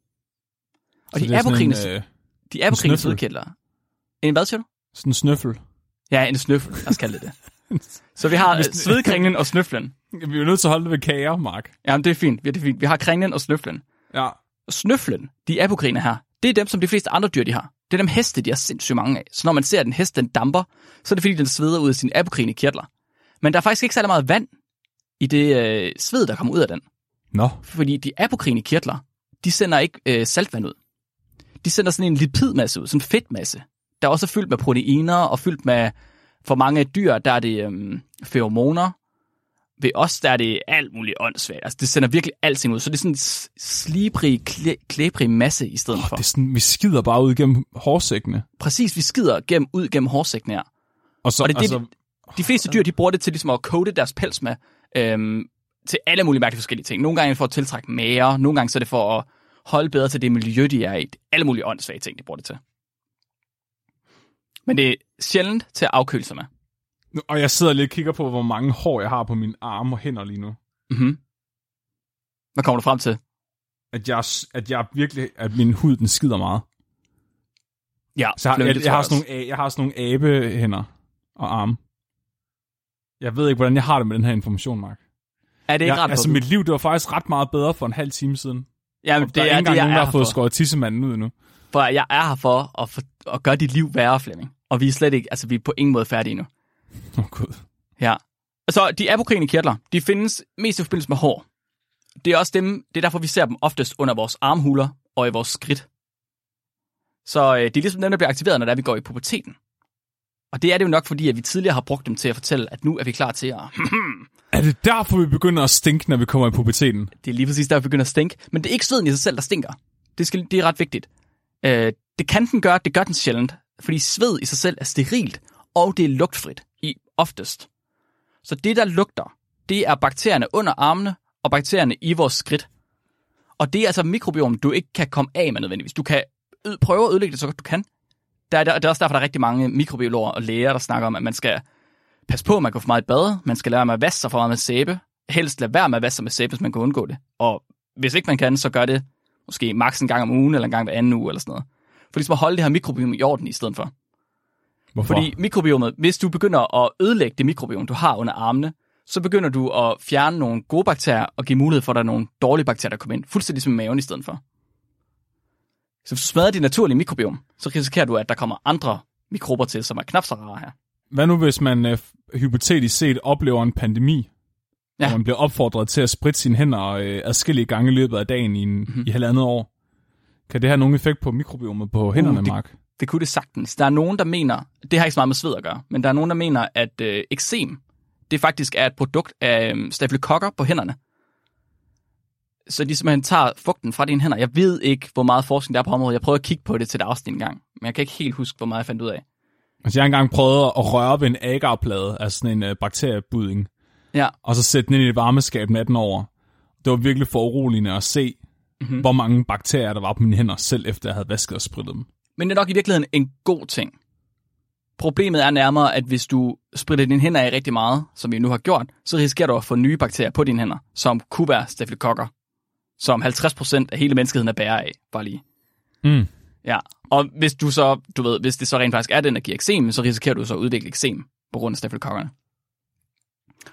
Og Så de er apokrine, en, øh, de apokrine svedkirtler. En hvad siger du? sådan en snøffel. Ja, en snøffel, lad os kalde det det. Så vi har øh, svedkringlen og snøflen. Vi er nødt til at holde det ved kager, Mark. Jamen, det er fint. Det er fint. Vi har kringlen og snøflen. Ja. Snøflen, de apokrine her, det er dem, som de fleste andre dyr, de har. Det er dem heste, de har sindssygt mange af. Så når man ser, at en hest, den damper, så er det fordi, den sveder ud af sine apokrine kirtler. Men der er faktisk ikke særlig meget vand i det øh, sved, der kommer ud af den. Nå. Fordi de apokrine kirtler, de sender ikke øh, saltvand ud. De sender sådan en lipidmasse ud, sådan en fedtmasse, der også er fyldt med proteiner og fyldt med, for mange dyr, der er det øhm, feromoner. Ved os, der er det alt muligt åndssvagt. Altså, det sender virkelig alting ud. Så det er sådan en slibrig, klæ- klæbrig masse i stedet Oh, for. det er sådan, vi skider bare ud gennem hårsækkene. Præcis, vi skider gennem, ud gennem hårsækken her. Og så, Og det er det, altså, De fleste dyr, de bruger det til ligesom at coate deres pels med, øhm, til alle mulige mærkelige forskellige ting. Nogle gange for at tiltrække mager, nogle gange så er det for at holde bedre til det miljø, de er i. Alle mulige åndssvage ting, de bruger det til. Men det er sjældent til at afkøle sig med. Nu- Og jeg sidder lige og kigger på, hvor mange hår jeg har på mine arme og hænder lige nu. Mm-hmm. Hvad kommer du frem til? At jeg, at jeg virkelig, at min hud, den skider meget. Ja, Så jeg, jeg, det jeg, har sådan nogle, jeg har sådan nogle abehænder og arme. Jeg ved ikke, hvordan jeg har det med den her information, Mark. Er det ikke Jeg, ret altså, mit liv, det var faktisk ret meget bedre for en halv time siden. Jamen, der det er er, ikke det, engang jeg nogen, er der har fået skåret tissemanden ud endnu. For jeg er her for at, for at gøre dit liv værre, Flemming. Og vi er slet ikke, altså vi er på ingen måde færdige endnu. Åh, oh, gud. Ja. Så de apokrine kirtler, de findes mest i forbindelse med hår. Det er også dem, det er derfor, vi ser dem oftest under vores armhuler og i vores skridt. Så øh, det er ligesom dem, der bliver aktiveret, når det er, vi går i puberteten. Og det er det jo nok, fordi at vi tidligere har brugt dem til at fortælle, at nu er vi klar til at... Er det derfor, vi begynder at stinke, når vi kommer i puberteten? det er lige præcis der, vi begynder at stinke. Men det er ikke sveden i sig selv, der stinker. Det, skal, det er ret vigtigt. Øh, det kan den gøre, det gør den sjældent. Fordi sved i sig selv er sterilt, og det er lugtfrit i oftest. Så det, der lugter, det er bakterierne under armene og bakterierne i vores skridt. Og det er altså mikrobiom, du ikke kan komme af med nødvendigvis. Du kan prøve at ødelægge det så godt du kan. Der er, der, det er også derfor, der er rigtig mange mikrobiologer og læger, der snakker om, at man skal passe på, at man går for meget i bad. Man skal lære med at vaske sig for meget med sæbe. Helst lade være med at vaske sig med sæbe, hvis man kan undgå det. Og hvis ikke man kan, så gør det måske maks en gang om ugen, eller en gang hver anden uge, eller sådan noget. For ligesom at holde det her mikrobiom i orden i stedet for. Hvorfor? Fordi mikrobiomet, hvis du begynder at ødelægge det mikrobiom, du har under armene, så begynder du at fjerne nogle gode bakterier og give mulighed for, at der er nogle dårlige bakterier, der kommer ind. Fuldstændig som i maven i stedet for. Så hvis du smadrer dit naturlige mikrobiom, så risikerer du, at der kommer andre mikrober til, som er knap så rare her. Hvad nu, hvis man øh, hypotetisk set oplever en pandemi, ja. Og man bliver opfordret til at spritte sine hænder øh, adskillige gange i løbet af dagen i, en, Mhm. mm-hmm. i halvandet år? Kan det have nogen effekt på mikrobiomet på hænderne, det- Mark? Det kunne det sagtens. Der er nogen, der mener, det har ikke så meget med sved at gøre, men der er nogen, der mener, at øh, eksem, det faktisk er et produkt af øh, stafylokokker på hænderne. Så de simpelthen tager fugten fra dine hænder. Jeg ved ikke, hvor meget forskning der er på området. Jeg prøvede at kigge på det til et afsnit en gang, men jeg kan ikke helt huske, hvor meget jeg fandt ud af. Altså, jeg har engang prøvet at røre ved en agarplade, altså sådan en øh, bakteriebudding, Ja, og så sætte den ind i et varmeskab natten over. Det var virkelig for uroligende at se, Mhm. mm-hmm. hvor mange bakterier der var på mine hænder, selv efter jeg havde vasket og sprittet dem. men det er nok i virkeligheden en god ting. Problemet er nærmere, at hvis du spritter dine hænder af rigtig meget, som vi nu har gjort, så risikerer du at få nye bakterier på dine hænder, som kunne være stafylokokker, som 50% af hele menneskeheden er bærer af, bare lige. Mm. Ja, og hvis du så, du ved, hvis det så rent faktisk er den, der giver eksem, så risikerer du så at udvikle eksem på grund af stafylokokkerne.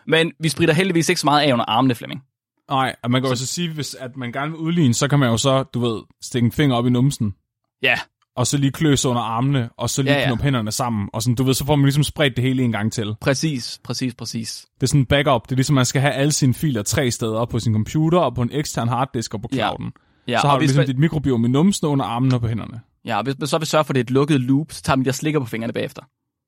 Men vi spritter heldigvis ikke så meget af under armene, Flemming. Nej, og man kan også sige, hvis at man gerne vil udligne, så kan man jo så, du ved, stikke en finger op i numsen, Ja, og så lige kløse under armene, og så lige Ja, ja, ja. ja. knuppe hænderne sammen, og sådan, du ved, så får man ligesom spredt det hele en gang til. præcis, præcis, præcis. Det er sådan en backup, det er ligesom, man skal have alle sine filer tre steder, på sin computer, og på en ekstern harddisk og på Ja. clouden. Ja, så har du ligesom man, dit mikrobiom i numsen, under armene og på hænderne. ja, og hvis man så vil sørge for, at det er et lukket loop, så tager man de der slikker på fingrene bagefter.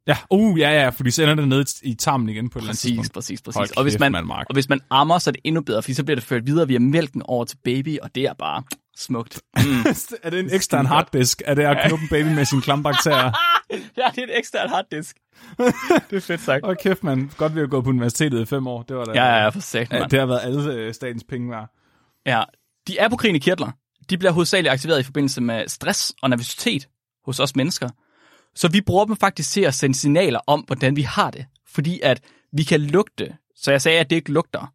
Ja, uh, ja, ja, fordi så ender det nede i tarmen igen på et eller andet Præcis, tidspunkt. præcis, præcis. Og, hvis man, Mark. og hvis man ammer, så er det endnu bedre, fordi så bliver det ført videre via mælken over til baby, og det er bare smukt. Mm. er det en ekstern harddisk? Er det at knuppe en baby med sine klambakterier? ja, det er en ekstern harddisk. det er fedt sagt. Åh kæft, man. Godt, vi har gået på universitetet i fem år. Det var da, Ja, ja, for sagt, ja, mand. det har været alle øh, statens penge værd. Ja, de apokrine kirtler, de bliver hovedsageligt aktiveret i forbindelse med stress og nervøsitet hos os mennesker. Så vi bruger dem faktisk til at sende signaler om, hvordan vi har det. Fordi at vi kan lugte. Så jeg sagde, at det ikke lugter.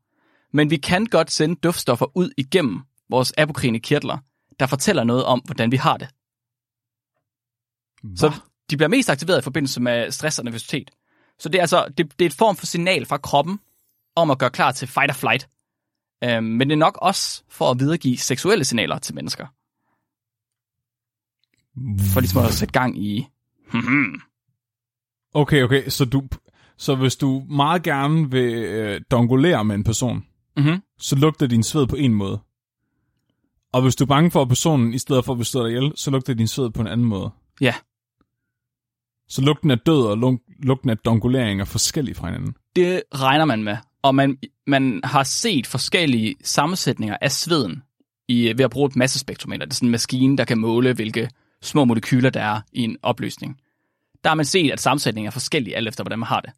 Men vi kan godt sende duftstoffer ud igennem vores apokrine kirtler, der fortæller noget om, hvordan vi har det. Så de bliver mest aktiveret i forbindelse med stress og nervøsitet. Så det er altså det, det er et form for signal fra kroppen om at gøre klar til fight or flight. Øhm, men det er nok også for at videregive seksuelle signaler til mennesker. For ligesom at sætte gang i... Hmm, Okay, okay, så du... Så hvis du meget gerne vil øh, dongolere med en person, mm-hmm. så lugter din sved på en måde. Og hvis du er bange for personen, i stedet for at slå dig ihjel, så lugter din sved på en anden måde. Ja, Så lugten af død og lug- lugten af dongolering er forskellige fra hinanden. det regner man med. Og man, man har set forskellige sammensætninger af sveden i, ved at bruge et massespektrometer. Det er sådan en maskine, der kan måle, hvilke små molekyler der er i en opløsning. Der har man set, at sammensætningen er forskellig, alt efter hvordan man har det.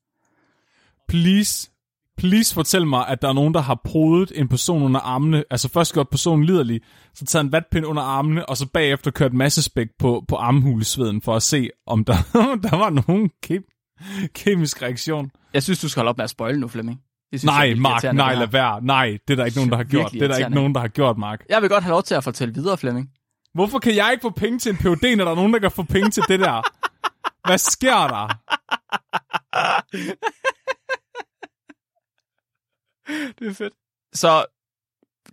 Please, please fortæl mig, at der er nogen, der har prodet en person under armene, altså først gjort personen liderlig, så taget en vatpind under armene, og så bagefter kørt massespæk på, på armhulesveden, for at se, om der, der var nogen kem- kemisk reaktion. Jeg synes, du skal holde op med at spoile nu, Flemming. Det synes Nej, Mark, nej, lad være. Nej, det er der ikke nogen, der har gjort. Det er der ikke nogen, der har gjort, Mark. Jeg vil godt have lov til at fortælle videre, Flemming. Hvorfor kan jeg ikke få penge til en PUD, når der er nogen, der kan få penge til det der? Hvad sker der? Det er fedt. Så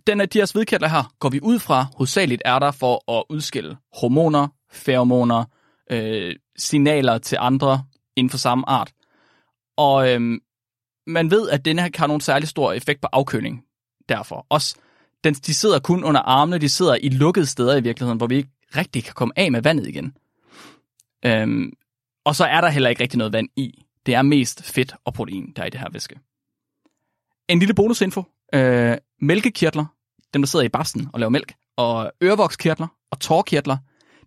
den af de her svedkirtler her, går vi ud fra, hovedsageligt er der for at udskille hormoner, feromoner, øh, signaler til andre inden for samme art. Og øhm, man ved, at denne her kan have nogen særlig stor effekt på afkøling. Derfor også, den, de sidder kun under armene, de sidder i lukkede steder i virkeligheden, hvor vi ikke rigtig kan komme af med vandet igen. Øhm, og så er der heller ikke rigtig noget vand i. Det er mest fedt og protein, der er i det her væske. En lille bonusinfo. Øh, mælkekirtler, dem der sidder i babsen og laver mælk, og ørevokskirtler og tårkirtler,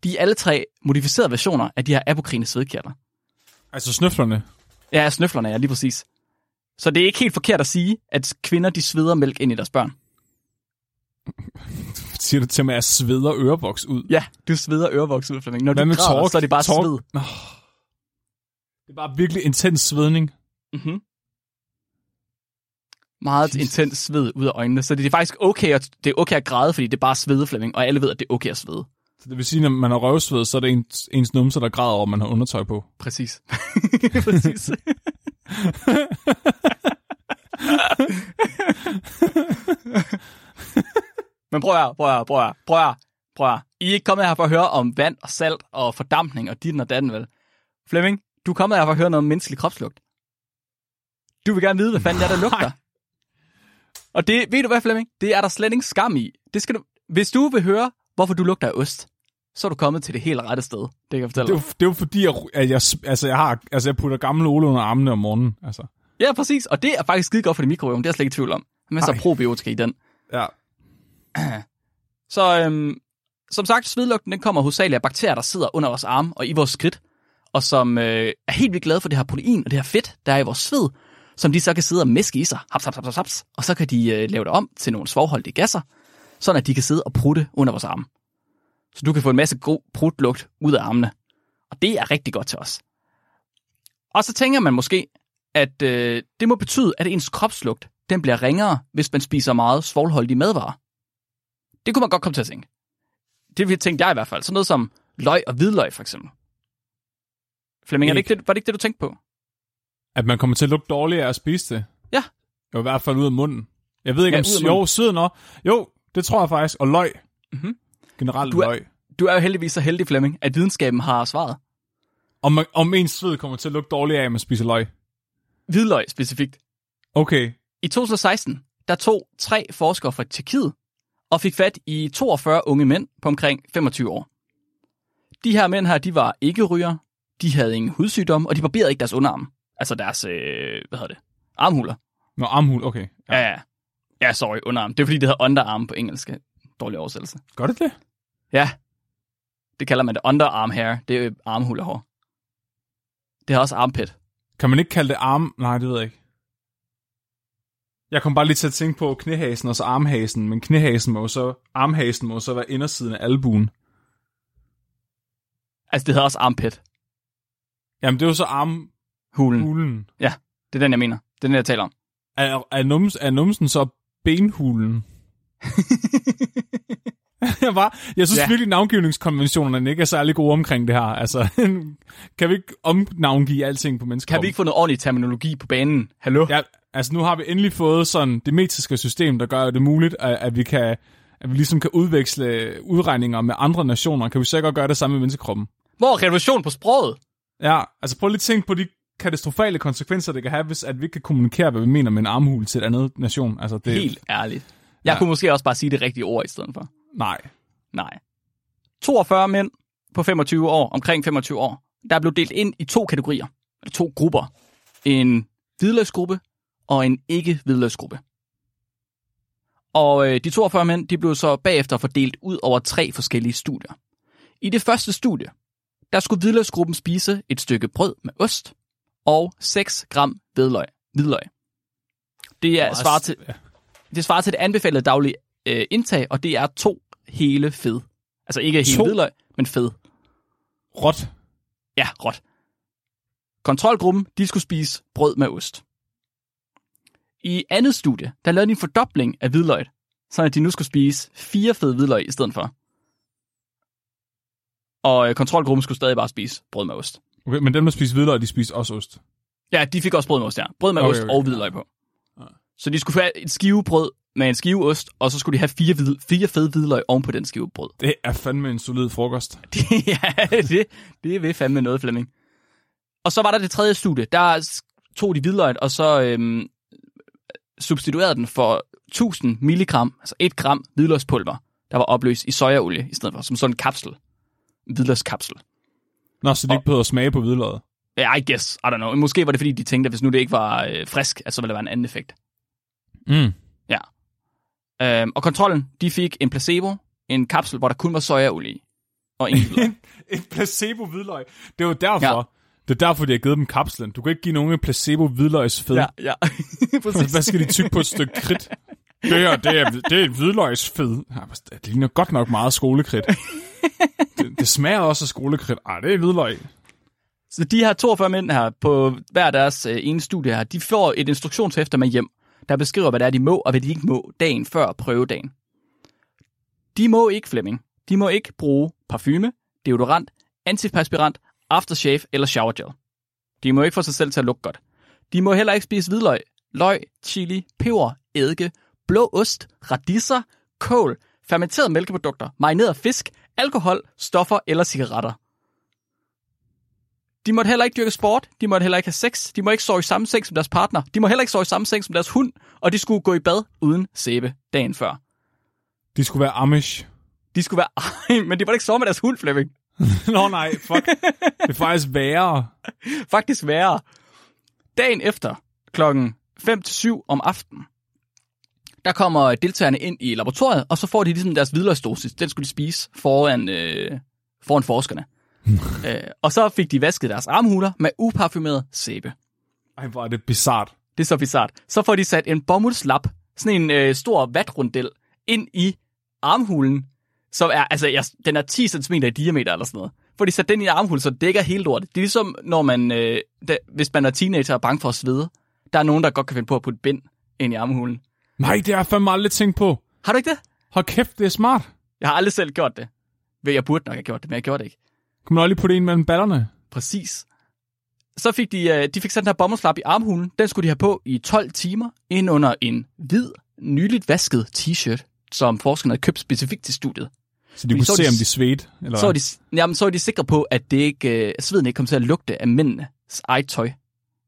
de er alle tre modificerede versioner af de her apokrine svedkirtler. Altså snøflerne. Ja, snøflerne er lige præcis. Så det er ikke helt forkert at sige, at kvinder de sveder mælk ind i deres børn. Siger du til mig, at jeg sveder ørevoks ud? Ja, du sveder ørevoks ud, Flemming. Når Hvad du med græder, så er det bare Tork? sved. Det er bare virkelig intens svedning. Mm-hmm. Meget Jesus. intens sved ud af øjnene, så det er faktisk okay at, det er okay at græde, fordi det er bare svedeflemming, og alle ved, at det er okay at svede. Så det vil sige, når man har røvsved, så er det ens, ens numse, der græder over, at man har undertøj på. Præcis. Præcis. Men prøv at, prøv at, prøv at, prøv at, prøv at. I er ikke kommet her for at høre om vand og salt og fordampning og dit og datten, vel? Flemming, du er kommet her for at høre noget om menneskelig kropslugt. Du vil gerne vide, hvad fanden det er, der lugter. Og det, ved du hvad, Flemming? Det er der slet ingen skam i. Det skal du, hvis du vil høre, hvorfor du lugter af ost, så er du kommet til det helt rette sted. Det kan jeg fortælle Det er, dig. det er jo fordi, at at jeg, altså, jeg, har, altså, jeg putter gamle Ole under armene om morgenen. Altså. Ja, præcis. Og det er faktisk skide godt for din mikrobiom. Det er jeg slet ikke i tvivl om. Af Nej. probiotika i den. Ja. Så øhm, som sagt, svedlugten den kommer hovedsageligt af bakterier, der sidder under vores arme og i vores skridt, og som øh, er helt vildt glade for det her protein og det her fedt, der er i vores sved, som de så kan sidde og mæske i sig, haps, haps, haps, haps, og så kan de øh, lave det om til nogle svovholdige gasser, sådan at de kan sidde og prutte under vores arme. Så du kan få en masse god prutlugt ud af armene. Og det er rigtig godt til os. Og så tænker man måske, at øh, det må betyde, at ens kropslugt den bliver ringere, hvis man spiser meget svovlholdige madvarer. Det kunne man godt komme til at tænke. Det tænkte jeg i hvert fald. Sådan noget som løg og hvidløg, for eksempel. Flemming, er det ikke det, var det ikke det, du tænkte på? At man kommer til at lugte dårligere af at spise det. Ja. Jo, i hvert fald ud af munden. Jeg ved ikke, Ja, om... Jo, søden også. Jo, det tror jeg faktisk. Og løg. Mhm. Generelt Du er- løg. Du er jo heldigvis så heldig, Flemming, at videnskaben har svaret. Om, man, om ens sved kommer til at lugte dårligere af, at man spiser løg. Hvidløg specifikt. Okay. I 2016, der tog tre forskere fra Tjekkiet og fik fat i 42 unge mænd på omkring 25 år. De her mænd her, de var ikke ryger, de havde ingen hudsygdom, og de barberede ikke deres underarm. Altså deres, øh, hvad hedder det, armhuler. Nå, armhul, okay. Ja, ja. Ja, sorry, underarm. Det er fordi, det hedder underarm på engelsk. Dårlig oversættelse. Gør det det? Ja. Det kalder man det underarm hair. Det er jo armhulehår. Det har også armpit. Kan man ikke kalde det arm... Nej, det ved jeg ikke. Jeg kom bare lige til at tænke på knæhasen og så armhasen, men knæhasen må så... Armhasen må så være indersiden af albuen. Altså, det hedder også armpit. Jamen, det er jo så armhulen. Hulen. Det er den, jeg mener. Det er den, jeg taler om. Er, er, nums, er numsen så benhulen? jeg, var, jeg synes Ja. virkelig, navngivningskonventionerne ikke er særlig gode omkring det her. Altså, kan vi ikke omnavngive alting på mennesker? Kan vi ikke få noget ordentlig terminologi på banen? Hallo? Ja, altså nu har vi endelig fået sådan det metriske system, der gør det muligt, at, at vi kan at vi ligesom kan udveksle udregninger med andre nationer. Kan vi godt gøre det samme med menneskekroppen? Hvor revolution på sproget? Ja, altså prøv lige at tænke på de katastrofale konsekvenser, det kan have, hvis at vi ikke kan kommunikere, hvad vi mener med en armhul til et andet nation. Altså, det, Helt ærligt. Jeg. Ja. kunne måske også bare sige det rigtige ord i stedet for. Nej. Nej. 42 mænd på 25 år, omkring 25 år, der er blevet delt ind i to kategorier, eller to grupper. En hvidløgsgruppe og en ikke-hvidløgsgruppe. Og øh, de 42 mænd, de blev så bagefter fordelt ud over tre forskellige studier. I det første studie, der skulle hvidløgsgruppen spise et stykke brød med ost og 6 gram hvidløg. hvidløg. Det er svarer til, det svarer til det anbefalede daglige øh, indtag, og det er to hele fed. Altså ikke hele To? hvidløg, men fed. Råt. Ja, råt. Kontrolgruppen, de skulle spise brød med ost. I andet studie, der lavede de en fordobling af hvidløg, så at de nu skulle spise fire fede hvidløg i stedet for. Og øh, kontrolgruppen skulle stadig bare spise brød med ost. Okay, men dem, der spiser hvidløg, de spiser også ost. Ja, de fik også brød med ost, ja. Brød med Okay, ost okay. og hvidløg på. Så de skulle få et skive brød med en skive ost, og så skulle de have fire, hvid, fire fede hvidløg oven på den skive brød. Det er fandme en solid frokost. Det, ja, det, det er ved fandme noget, Flemming. Og så var der det tredje studie. Der tog de hvidløg, og så øhm, substituerede den for 1000 milligram, altså 1 gram hvidløgspulver, der var opløst i sojaolie i stedet for, som sådan en kapsel. En hvidløgskapsel. Nå, så de ikke behøver at smage på hvidløget. Ja, I guess. I don't know. Måske var det, fordi de tænkte, at hvis nu det ikke var øh, frisk, at så ville der være en anden effekt. Mm. Øhm, og kontrollen, de fik en placebo, en kapsel, hvor der kun var sojaolie i, og hvidløg. en placebo hvidløg. Det er jo derfor. Ja. Ja. Det er derfor, de har givet dem kapslen. Du kan ikke give nogen en placebo hvidløgsfed. ja, ja. Hvad skal de tykke på et stykke kridt? Det her, det er, det er hvidløgsfed. Ja, Det ligner godt nok meget skolekridt. Det, det smager også af skolekridt. Ej, det er hvidløg. Så de her 42 mænd her på hver deres øh, ene studie her, de får et instruktionshæfte med hjem, der beskriver, hvad det er, de må og hvad de ikke må dagen før prøvedagen. De må ikke, Flemming, de må ikke bruge parfume, deodorant, antiperspirant, aftershave eller shower gel. De må ikke få sig selv til at lugte godt. De må heller ikke spise hvidløg, løg, chili, peber, eddike, blå ost, radisser, kål, fermenterede mælkeprodukter, marineret fisk, alkohol, stoffer eller cigaretter. De måtte heller ikke dyrke sport, de måtte heller ikke have sex, de må ikke sove i samme seng som deres partner, de må heller ikke sove i samme seng som deres hund, og de skulle gå i bad uden sæbe dagen før. De skulle være Amish. De skulle være... Ej, men de måtte ikke sove med deres hund, Flemming. Nå nej, fuck. det er faktisk værre. Faktisk værre. Dagen efter, klokken 5-7 om aftenen, der kommer deltagerne ind i laboratoriet, og så får de ligesom deres hvidløgsdosis. Den skulle de spise foran, øh, foran forskerne. øh, og så fik de vasket deres armhuler med uparfumeret sæbe. Ej, hvor er det bizart. Det er så bizart. Så får de sat en bomuldslap, sådan en øh, stor vatrundel, ind i armhulen, som er, altså, jeg, den er 10 cm i diameter eller sådan noget. Får de sat den i armhulen, så det dækker hele lortet. Det er ligesom, når man, øh, da, hvis man er teenager og er bange for at svede. Der er nogen, der godt kan finde på at putte bind ind i armhulen. Nej, det har jeg fandme aldrig tænkt på. Har du ikke det? Hold kæft, det er smart. Jeg har aldrig selv gjort det. Jeg burde nok have gjort det, men jeg gjorde det ikke. Kan man også lige putte en mellem ballerne? Præcis. Så fik de, øh, de fik sat den her bomuldslap i armhulen. Den skulle de have på i 12 timer, ind under en hvid, nyligt vasket t-shirt, som forskerne havde købt specifikt til studiet. Så de Fordi kunne så se, de- om de svedte? Eller? Så var, de, jamen, så var de sikre på, at det ikke, øh, sveden ikke kom til at lugte af mændenes eget tøj.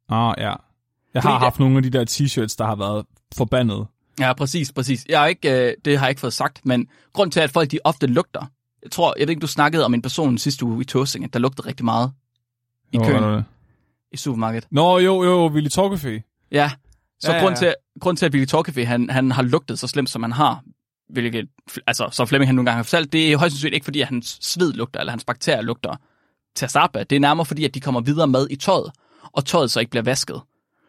Ah, ja. Jeg Fordi har det- haft nogle af de der t-shirts, der har været forbandet. Ja, præcis, præcis. Jeg har ikke, øh, det har jeg ikke fået sagt, men grund til, at folk de ofte lugter, jeg tror, jeg ved ikke, du snakkede om en person sidste uge i Tåsinge, der lugtede rigtig meget i Nå, køen i supermarkedet. Nå, jo, jo, Willy Torcafé. Ja, så Ja, ja, ja, grund, til, grund til, at Billy Torcafé, han, han har lugtet så slemt, som han har, hvilket, altså, som Flemming han nogle gange har fortalt, det er højst sandsynligt ikke, fordi at hans sved lugter, eller hans bakterier lugter til Asaba. Det er nærmere fordi, at de kommer videre med i tøjet, og tøjet så ikke bliver vasket.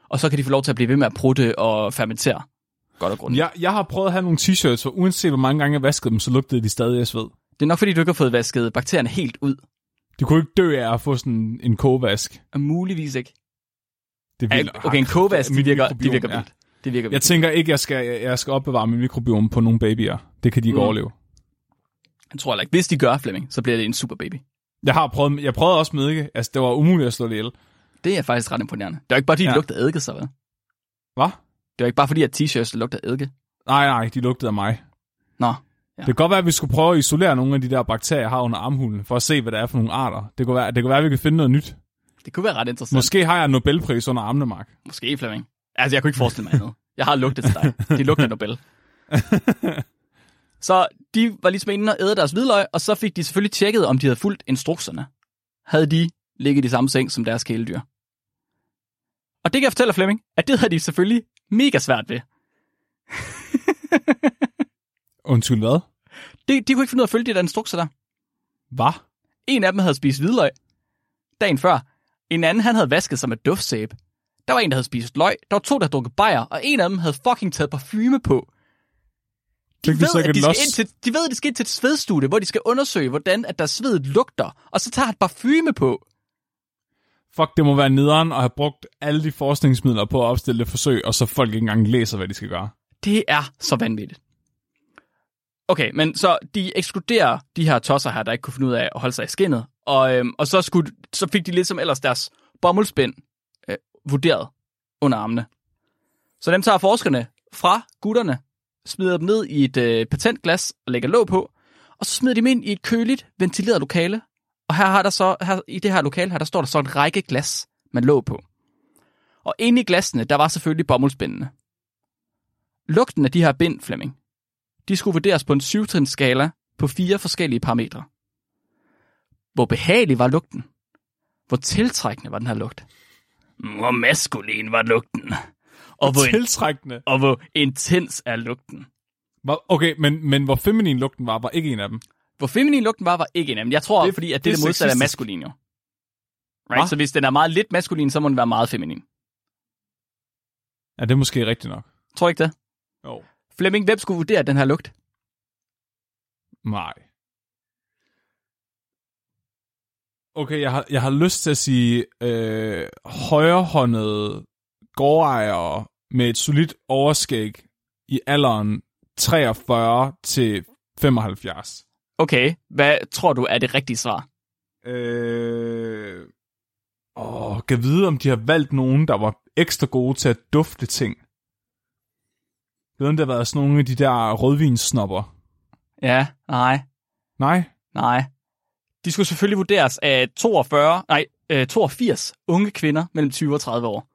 Og så kan de få lov til at blive ved med at prutte og fermentere. Godt og grundigt. Jeg, jeg har prøvet at have nogle t-shirts, og uanset hvor mange gange jeg vaskede dem, så lugtede de stadig af sved. Det er nok fordi, du ikke har fået vasket bakterierne helt ud. De kunne ikke dø af at få sådan en kogevask. Og muligvis ikke. Det er Ja, vildt. Okay, en kogevask, de Mit virker, de mikrobiom, virker ja. vildt. Det virker Jeg vildt. tænker ikke, jeg skal, jeg skal opbevare min mikrobiom på nogle babyer. Det kan de ikke Mm. overleve. Jeg tror heller ikke. Hvis de gør, Flemming, så bliver det en super baby. Jeg har prøvet, jeg prøvede også med ikke. Altså, det var umuligt at slå det ihjel. Det er faktisk ret imponerende. Det er jo ikke bare, fordi ja. De lugter eddike, så vel? Hvad? Det er jo ikke bare, fordi at t-shirts lugter eddike. Nej, nej, de lugtede af mig. Nå, Ja. Det kan godt være, at vi skulle prøve at isolere nogle af de der bakterier, jeg har under armhulen, for at se, hvad det er for nogle arter. Det kunne være, det kunne være at vi kan finde noget nyt. det kunne være ret interessant. Måske har jeg en Nobelpris under armene, Mark. Måske, Flemming. Altså, jeg kunne ikke forestille mig andet. Jeg har lugtet til dig. De lugter Nobel. Så de var ligesom inde og æde deres hvidløg, og så fik de selvfølgelig tjekket, om de havde fulgt instrukserne. Havde de ligget i samme seng som deres kæledyr. Og det kan jeg fortælle Flemming, at det havde de selvfølgelig mega svært ved. Undskyld, hvad? De, de kunne ikke finde ud af at følge de der instrukser der. Hvad? En af dem havde spist hvidløg dagen før. En anden, han havde vasket sig med duftsæbe. Der var en, der havde spist løg. Der var to, der havde drukket bajer. Og en af dem havde fucking taget parfume på. De ved, at de, skal ind til, de ved, at de skal ind til et svedstudie, hvor de skal undersøge, hvordan at der svedet lugter. Og så tager han parfume på. Fuck, det må være nederen at have brugt alle de forskningsmidler på at opstille det forsøg, og så folk ikke engang læser, hvad de skal gøre. Det er så vanvittigt. Okay, men så de ekskluderer de her tosser her, der ikke kunne finde ud af at holde sig i skinnet. Og, øhm, og så, skulle, så fik de lidt som ellers deres bommelspænd øh, vurderet under armene. Så dem tager forskerne fra gutterne, smider dem ned i et øh, patentglas og lægger låg på, og så smider de dem ind i et køligt, ventileret lokale. Og her har der så, her, i det her lokale her, der står der så en række glas, man låg på. Og inde i glasene, der var selvfølgelig bommelspændene. Lugten af de her bind, Flemming, de skulle vurderes på en syvtrinsskala på fire forskellige parametre. Hvor behagelig var lugten? Hvor tiltrækkende var den her lugt? Hvor maskulin var lugten? Og hvor, Tiltrækkende. og hvor intens er lugten? Okay, men, men hvor feminin lugten var, var ikke en af dem. Hvor feminin lugten var, var ikke en af dem. Jeg tror, det, fordi at det, det er er det modsatte sexistisk. maskulin jo. Hva? Right? Så hvis den er meget lidt maskulin, så må den være meget feminin. Ja, det er måske rigtigt nok. Tror ikke det? Jo. Flemming, hvem skulle vurdere den her lugt? Nej. Okay, jeg har, jeg har lyst til at sige øh, højrehåndede gårdejere med et solidt overskæg i alderen 43 til 75. Okay, hvad tror du er det rigtige svar? Øh, åh, kan vide, om de har valgt nogen, der var ekstra gode til at dufte ting. Jeg ved, om det har været sådan nogle af de der rødvinssnopper. Ja, nej, Nej? nej. De skulle selvfølgelig vurderes af 42, nej, øh, 82 unge kvinder mellem 20 og 30 år.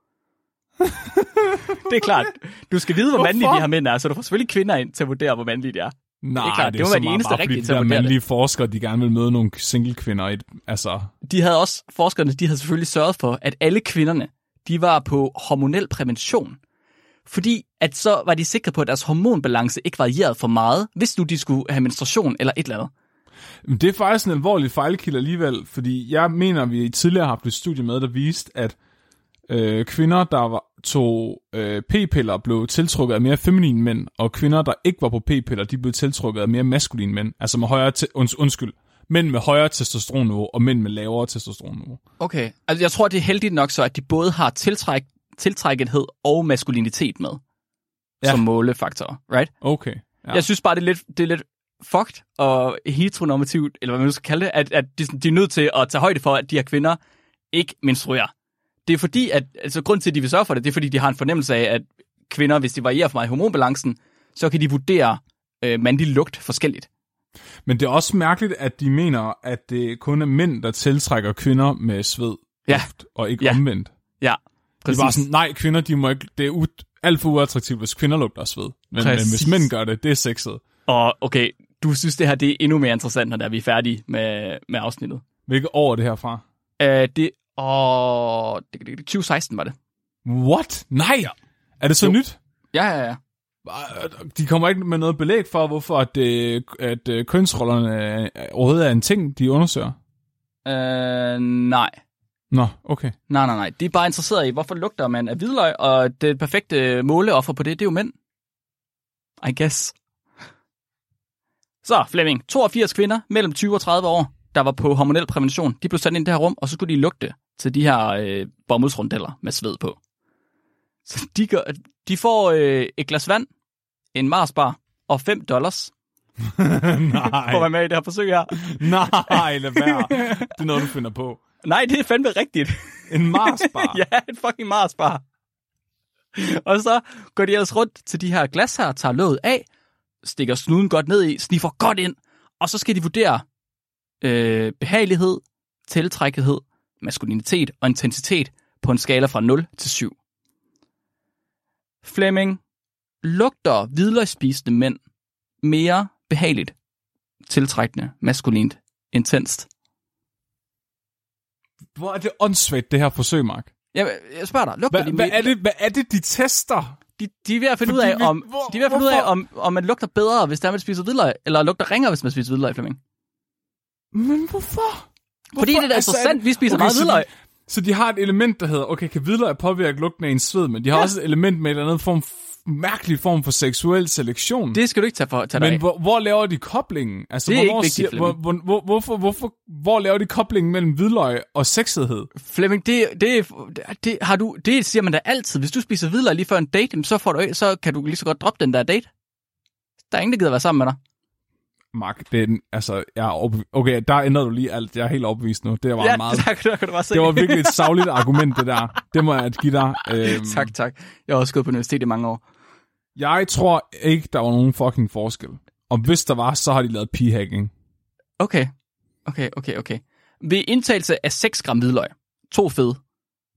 det er klart. Du skal vide, hvor mandlige Hvorfor? de her mænd er, så du får selvfølgelig kvinder ind til at vurdere, hvor mandlige de er. Nej, klart, det må så være de meget eneste bare, rigtige de der det. mandlige forskere, de gerne vil møde nogle single kvinder. Et- altså, De havde også, forskerne, de havde selvfølgelig sørget for, at alle kvinderne, de var på hormonel prævention. Fordi at så var de sikre på, at deres hormonbalance ikke varierede for meget, hvis nu de skulle have menstruation eller et eller andet. Det er faktisk en alvorlig fejlkilde alligevel, fordi jeg mener, at vi tidligere har haft et studie med, der viste, at øh, kvinder, der var, tog øh, p-piller, blev tiltrukket af mere feminine mænd, og kvinder, der ikke var på p-piller, de blev tiltrukket af mere maskuline mænd. Altså med højere, te- unds- undskyld, mænd med højere testosteronniveau, og mænd med lavere testosteronniveau. Okay. Altså, jeg tror, det er heldigt nok så, at de både har tiltræk, tiltrækkethed og maskulinitet med Ja. som målefaktorer, right? Okay. Ja. Jeg synes bare, det er lidt, det er lidt fucked og heteronormativt, eller hvad man nu skal kalde det, at, at de, de er nødt til at tage højde for, at de her kvinder ikke menstruerer. Det er fordi, at, altså grund til, at de vil sørge for det, det er fordi, de har en fornemmelse af, at kvinder, hvis de varierer for meget i hormonbalancen, så kan de vurdere øh, mandlig lugt forskelligt. Men det er også mærkeligt, at de mener, at det kun er mænd, der tiltrækker kvinder med sved, Ja. duft, og ikke Ja. omvendt. Ja, Det er bare sådan, nej, kvinder, de må ikke, det er u- alt for uattraktivt, hvis kvinder lugter sved. Men, men Præcis. hvis mænd gør det, det er sexet. Og okay, du synes, det her det er endnu mere interessant, når vi er færdige med, med afsnittet. Hvilket år er det herfra? Uh, det, og det, det, det, 2016 var det. What? Nej! Er det så Jo. nyt? Ja, ja, ja. De kommer ikke med noget belæg for, hvorfor at, øh, at øh, kønsrollerne øh, overhovedet er en ting, de undersøger. Uh, nej. Nå, okay. Nej, nej, nej. De er bare interesseret i, hvorfor lugter man af hvidløg, og det perfekte måleoffer på det, det er jo mænd. I guess. Så, Flemming. 82 kvinder mellem 20 og 30 år, der var på hormonel prævention. De blev sat ind i det her rum, og så skulle de lugte til de her øh, bomuldsrundeller med sved på. Så de, gør, de får øh, et glas vand, en Marsbar og 5 dollars Nej, for at være med i det her forsøg her. nej, lad være. Det er noget, du finder på. Nej, det er fandme rigtigt. En Marsbar. ja, en fucking Marsbar. og så går de ellers rundt til de her glas her, tager låget af, stikker snuden godt ned i, sniffer godt ind, og så skal de vurdere øh, behagelighed, tiltrækkethed, maskulinitet og intensitet på en skala fra 0 til 7. Flemming, lugter hvidløgsspisende mænd mere behageligt, tiltrækkende, maskulint, intenst? Hvor er det åndssvagt, det her forsøg, Mark? Jeg, jeg spørger dig, lugter Hva, de hvad, er det, hvad er det, de tester? de, de er ved at finde Fordi ud af, vi- om, hvor- de er ved at finde ud af, hvorfor? om, om man lugter bedre, hvis der man spiser hvidløg, eller lugter ringere, hvis man spiser hvidløg, Flemming. Men hvorfor? Fordi det er da Altså, interessant, vi spiser okay, meget så de- hvidløg. Så de har et element, der hedder, okay, kan hvidløg påvirke lugten af ens sved, men de har ja. også et element med en eller anden form, mærkelig form for seksuel selektion. Det skal du ikke tage, for, tage dig men hvor, hvor laver de koblingen? Altså, Det er hvornår ikke vigtigt, hvor, hvor, hvor, hvorfor, hvorfor, hvor laver de koblingen mellem hvidløg og sexethed? Flemming, det, det, det, har du, det siger man da altid. Hvis du spiser hvidløg lige før en date, så, får du, så kan du lige så godt droppe den der date. Der er ingen, der gider være sammen med dig. Mark, det er altså, jeg er okay, der ændrede du lige alt. Jeg er helt overbevist nu. Det var ja, meget, tak, bare se. det var virkelig et savligt argument, det der. Det må jeg give dig. Øhm, tak, tak. Jeg har også gået på universitet i mange år. Jeg tror ikke, der var nogen fucking forskel. Og hvis der var, så har de lavet p-hacking. Okay, okay, okay, okay. Ved indtagelse af 6 gram hvidløg, to fed,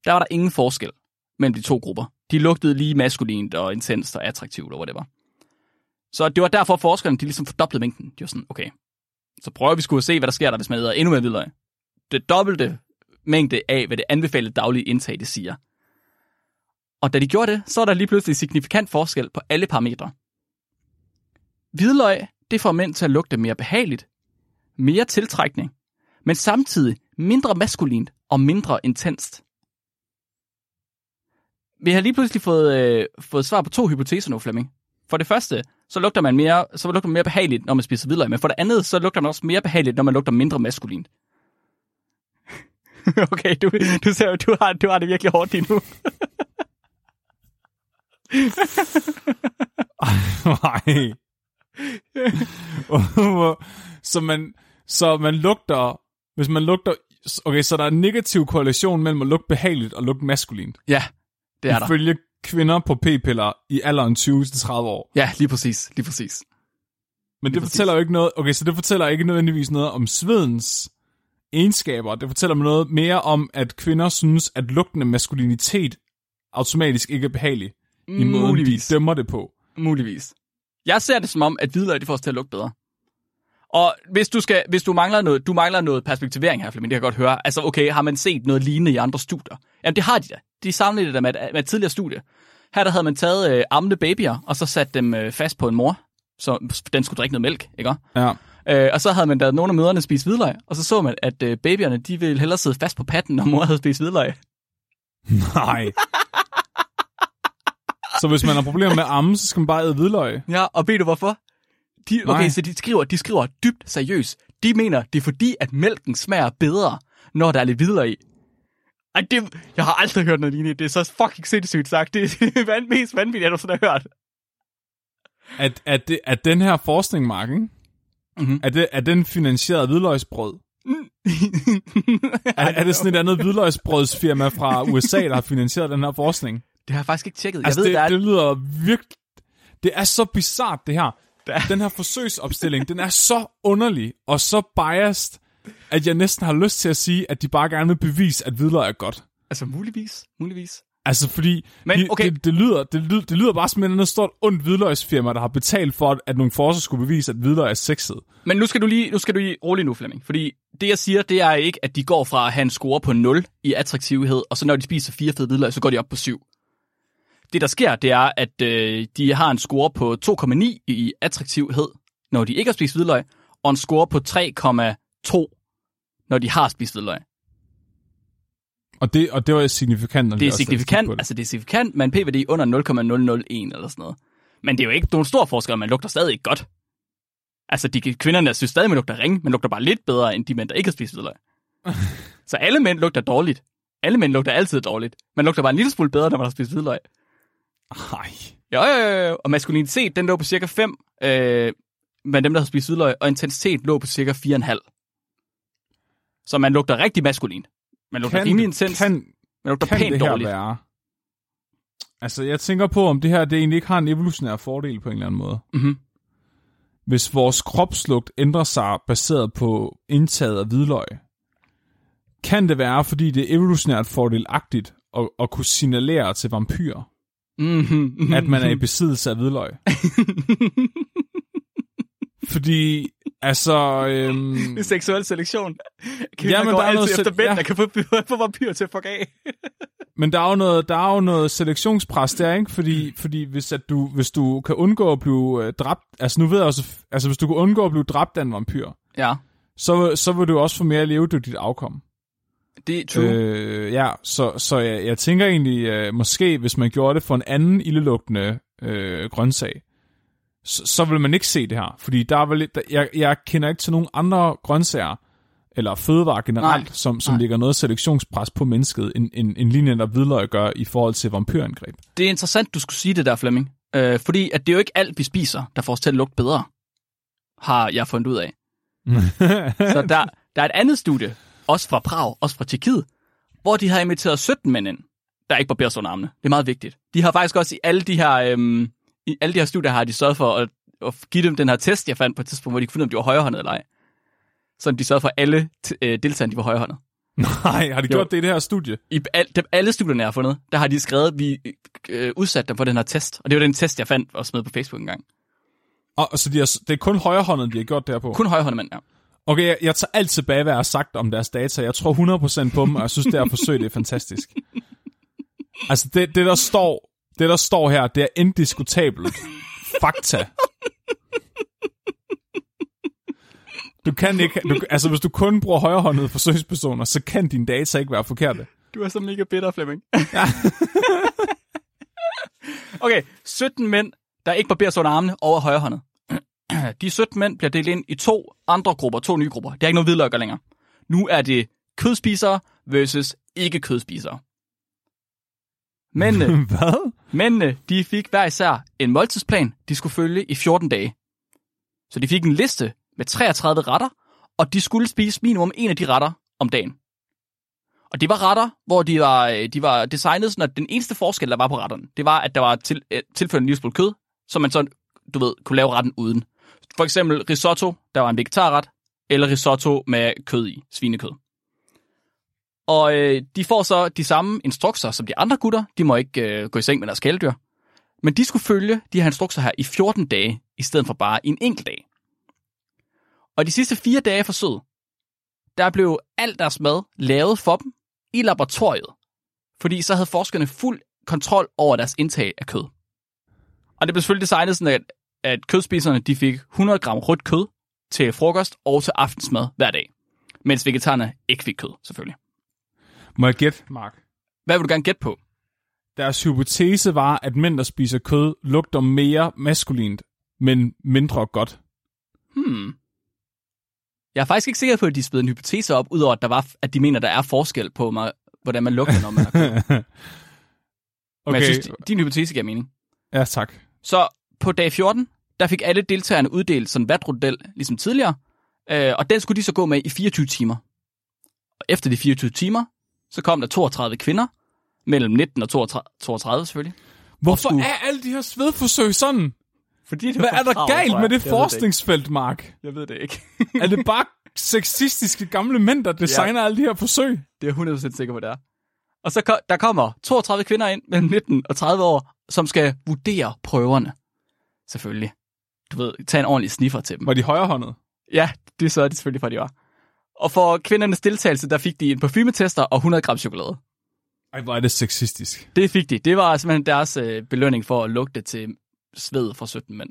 der var der ingen forskel mellem de to grupper. De lugtede lige maskulint og intenst og attraktivt og whatever. Så det var derfor forskerne, de ligesom fordoblede mængden. De var sådan, okay, så prøver vi sgu at se, hvad der sker der, hvis man æder endnu mere hvidløg. Det dobbelte mængde af, hvad det anbefalede daglige indtag, det siger. Og da de gjorde det, så var der lige pludselig signifikant forskel på alle parametre. Hvidløg, det får mænd til at lugte mere behageligt, mere tiltrækning, men samtidig mindre maskulint og mindre intenst. Vi har lige pludselig fået, øh, fået svar på to hypoteser nu, Flemming. For det første, så lugter man mere, så lugter man mere behageligt, når man spiser hvidløg, men for det andet, så lugter man også mere behageligt, når man lugter mindre maskulint. okay, du, du, ser, du, har, du har det virkelig hårdt lige nu. Nej. så man, så man lugter, hvis man lugter, okay, så der er en negativ korrelation mellem at lugte behageligt og lugte maskulint. Ja, det er der. Ifølge kvinder på p-piller i alderen 20-30 år. Ja, lige præcis, lige præcis. Men det præcis. fortæller jo ikke noget, okay, så det fortæller ikke nødvendigvis noget om svedens egenskaber. Det fortæller mig noget mere om, at kvinder synes, at lugtende maskulinitet automatisk ikke er behagelig i måden, Muligvis. de dømmer det på. Muligvis. Jeg ser det som om, at hvidløg, det får os til at lugte bedre. Og hvis du, skal, hvis du mangler noget, du mangler noget perspektivering her, Flemming, det kan jeg godt høre. Altså, okay, har man set noget lignende i andre studier? Jamen, det har de da. De sammenligner det med, et- med et tidligere studie. Her der havde man taget øh, ammende babyer, og så sat dem øh, fast på en mor, så den skulle drikke noget mælk, ikke? Ja. Øh, og så havde man da nogle af møderne spist hvidløg, og så så man, at øh, babyerne, de ville hellere sidde fast på patten, når mor havde spist hvidløg. Nej. Så hvis man har problemer med amme, så skal man bare æde hvidløg. Ja, og ved du hvorfor? De, okay, Nej. så de skriver, de skriver dybt seriøst. De mener, det er fordi, at mælken smager bedre, når der er lidt hvidløg i. Ej, det, jeg har aldrig hørt noget lignende. Det er så fucking sindssygt sagt. Det er det mest vanvittige, jeg nogensinde har hørt. At, at, det, at den her forskning, Mark, ikke? Mhm. Er, det, er den finansieret af hvidløgsbrød? Er, er det sådan et andet hvidløgsbrødsfirma fra USA, der har finansieret den her forskning? Det har jeg faktisk ikke tjekket. Jeg Altså, ved, det, der er... det lyder virkelig... Det er så bizart det her. Der- Den her forsøgsopstilling, den er så underlig og så biased, at jeg næsten har lyst til at sige, at de bare gerne vil bevise, at hvidløg er godt. Altså, muligvis. Muligvis. Altså, fordi Men, okay. det, det, lyder, det, lyder, det lyder bare som andet stort ondt hvidløgsfirma, der har betalt for, at nogle forskere skulle bevise, at hvidløg er sexet. Men nu skal du lige, nu skal du lige rolig nu, Flemming. Fordi det, jeg siger, det er ikke, at de går fra at have en score på 0 i attraktivhed, og så når de spiser fire fede hvidløg, så går de op på 7. Det, der sker, det er, at øh, de har en score på 2,9 i attraktivhed, når de ikke har spist hvidløg, og en score på 3,2, når de har spist hvidløg. Og det, og det var signifikant. Det er signifikant, det. altså det er signifikant, med en PVD under 0,001 eller sådan noget. Men det er jo ikke nogen stor forskel, man lugter stadig ikke godt. Altså, de kvinderne synes stadig, man lugter ring, men lugter bare lidt bedre, end de mænd, der ikke har spist hvidløg. Så alle mænd lugter dårligt. Alle mænd lugter altid dårligt. Man lugter bare en lille smule bedre, når man har spist hvidløg. Ej. Jo, jo, jo, jo. Og maskulinitet, den lå på cirka 5, øh, men dem, der har spist hvidløg, og intensitet lå på cirka 4,5. Så man lugter rigtig maskulin. Man lugter rimelig intens, kan, man lugter kan pænt det her dårligt. være? Altså, jeg tænker på, om det her det egentlig ikke har en evolutionær fordel på en eller anden måde. Mhm. Hvis vores kropslugt ændrer sig baseret på indtaget af hvidløg, kan det være, fordi det er evolutionært fordelagtigt at, at kunne signalere til vampyrer, Mm-hmm. at man er i besiddelse af hvidløg. Fordi, altså... Øhm, Det er seksuel selektion. Kan Ja, men går der er noget efter mænd, ja. der kan få, få vampyrer til at fuck af. Men der er jo noget, der er jo noget selektionspres der, ikke? Fordi, fordi hvis, at du, hvis du kan undgå at blive øh, dræbt, altså nu ved jeg også, altså hvis du kan undgå at blive dræbt af en vampyr, Ja, så, så vil du også få mere levedygtigt afkom. Det er true. Øh, ja, så, så jeg, jeg tænker egentlig, øh, måske hvis man gjorde det for en anden ildelugtende øh, grøntsag, så, så vil man ikke se det her. Fordi der er vel, der, jeg, jeg kender ikke til nogen andre grøntsager, eller fødevarer generelt, Nej. som, som Nej. ligger noget selektionspres på mennesket, end, end, end linjen, der hvidløg gør i forhold til vampyrangreb. Det er interessant, du skulle sige det der, Flemming. Øh, fordi at det er jo ikke alt, vi spiser, der får os til at lugte bedre. Har jeg fundet ud af. Så der, der er et andet studie, også fra Prag, også fra Tjekkiet, hvor de har inviteret 17 mænd ind, der ikke barberer sig under armene. Det er meget vigtigt. De har faktisk også i alle de her, øhm, i alle de her studier har de sørget for at, at give dem den her test, jeg fandt på et tidspunkt, hvor de kunne finde, om de var højrehåndet eller ej. Så de sørgede for, at alle t- øh, deltagerne de var højrehåndet. Nej, har de Jo. gjort det i det her studie? I al, dem, alle studierne, jeg har fundet, der har de skrevet, vi øh, udsatte dem for den her test. Og det var den test, jeg fandt og smed på Facebook en gang. Og, så de har, det er kun højrehåndet, de har gjort det her på? Kun højrehåndede mænd, ja. Okay, jeg, jeg tager alt tilbage, hvad jeg har sagt om deres data. Jeg tror 100% på dem, og jeg synes, det her forsøg det er fantastisk. Altså, det, det, der står, det, der står her, det er indiskutabelt. Fakta. Du kan ikke, du, altså hvis du kun bruger højrehåndede forsøgspersoner, så kan dine data ikke være forkerte. Du er så mega bitter, Flemming. okay, 17 mænd, der ikke barberer sig under armene over højrehåndet. De 17 mænd bliver delt ind i to andre grupper, to nye grupper. Det er ikke noget hvidløg længere. Nu er det kødspisere versus ikke kødspisere. Mændene, Hvad? mændene, de fik hver især en måltidsplan, de skulle følge i 14 dage. Så de fik en liste med 33 retter, og de skulle spise minimum en af de retter om dagen. Og det var retter, hvor de var, øh, de var designet sådan, at den eneste forskel, der var på retterne, det var, at der var til, øh, tilført en lille smule kød, så man så, du ved, kunne lave retten uden. For eksempel risotto, der var en vegetarret, eller risotto med kød i, svinekød. Og øh, de får så de samme instrukser som de andre gutter. De må ikke øh, gå i seng med deres kæledyr. Men de skulle følge de her instrukser her i 14 dage, i stedet for bare en enkelt dag. Og de sidste fire dage af forsøget, der blev alt deres mad lavet for dem i laboratoriet. Fordi så havde forskerne fuld kontrol over deres indtag af kød. Og det blev selvfølgelig designet sådan, at, at kødspiserne de fik 100 gram rødt kød til frokost og til aftensmad hver dag. Mens vegetarerne ikke fik kød, selvfølgelig. Må jeg gætte, Mark? Hvad vil du gerne gætte på? Deres hypotese var, at mænd, der spiser kød, lugter mere maskulint, men mindre godt. Hmm. Jeg er faktisk ikke sikker på, at de spæder en hypotese op, udover at, der var, at de mener, der er forskel på, mig, hvordan man lugter, når man har kød. okay. Men jeg synes, din hypotese giver mening. Ja, tak. Så på dag 14, der fik alle deltagerne uddelt sådan vatrudel, ligesom tidligere, øh, og den skulle de så gå med i 24 timer. Og efter de 24 timer, så kom der 32 kvinder, mellem 19 og 32, 32 selvfølgelig. Hvorfor skulle- er alle de her svedforsøg sådan? Fordi det Hvad er der galt med det forskningsfelt, Mark? Jeg ved det ikke. Er det bare sexistiske gamle mænd, der designer alle de her forsøg? Det er jeg 100% sikker på, det er. Og så der kommer 32 kvinder ind mellem 19 og 30 år, som skal vurdere prøverne. Selvfølgelig. Du ved, tage en ordentlig sniffer til dem. Var de højrehåndet? Ja, det så det selvfølgelig, for de var. Og for kvindernes deltagelse, der fik de en parfumetester og 100 gram chokolade. Ej, hvor er det sexistisk. Det fik de. Det var simpelthen deres øh, belønning for at lugte til sved fra 17 mænd.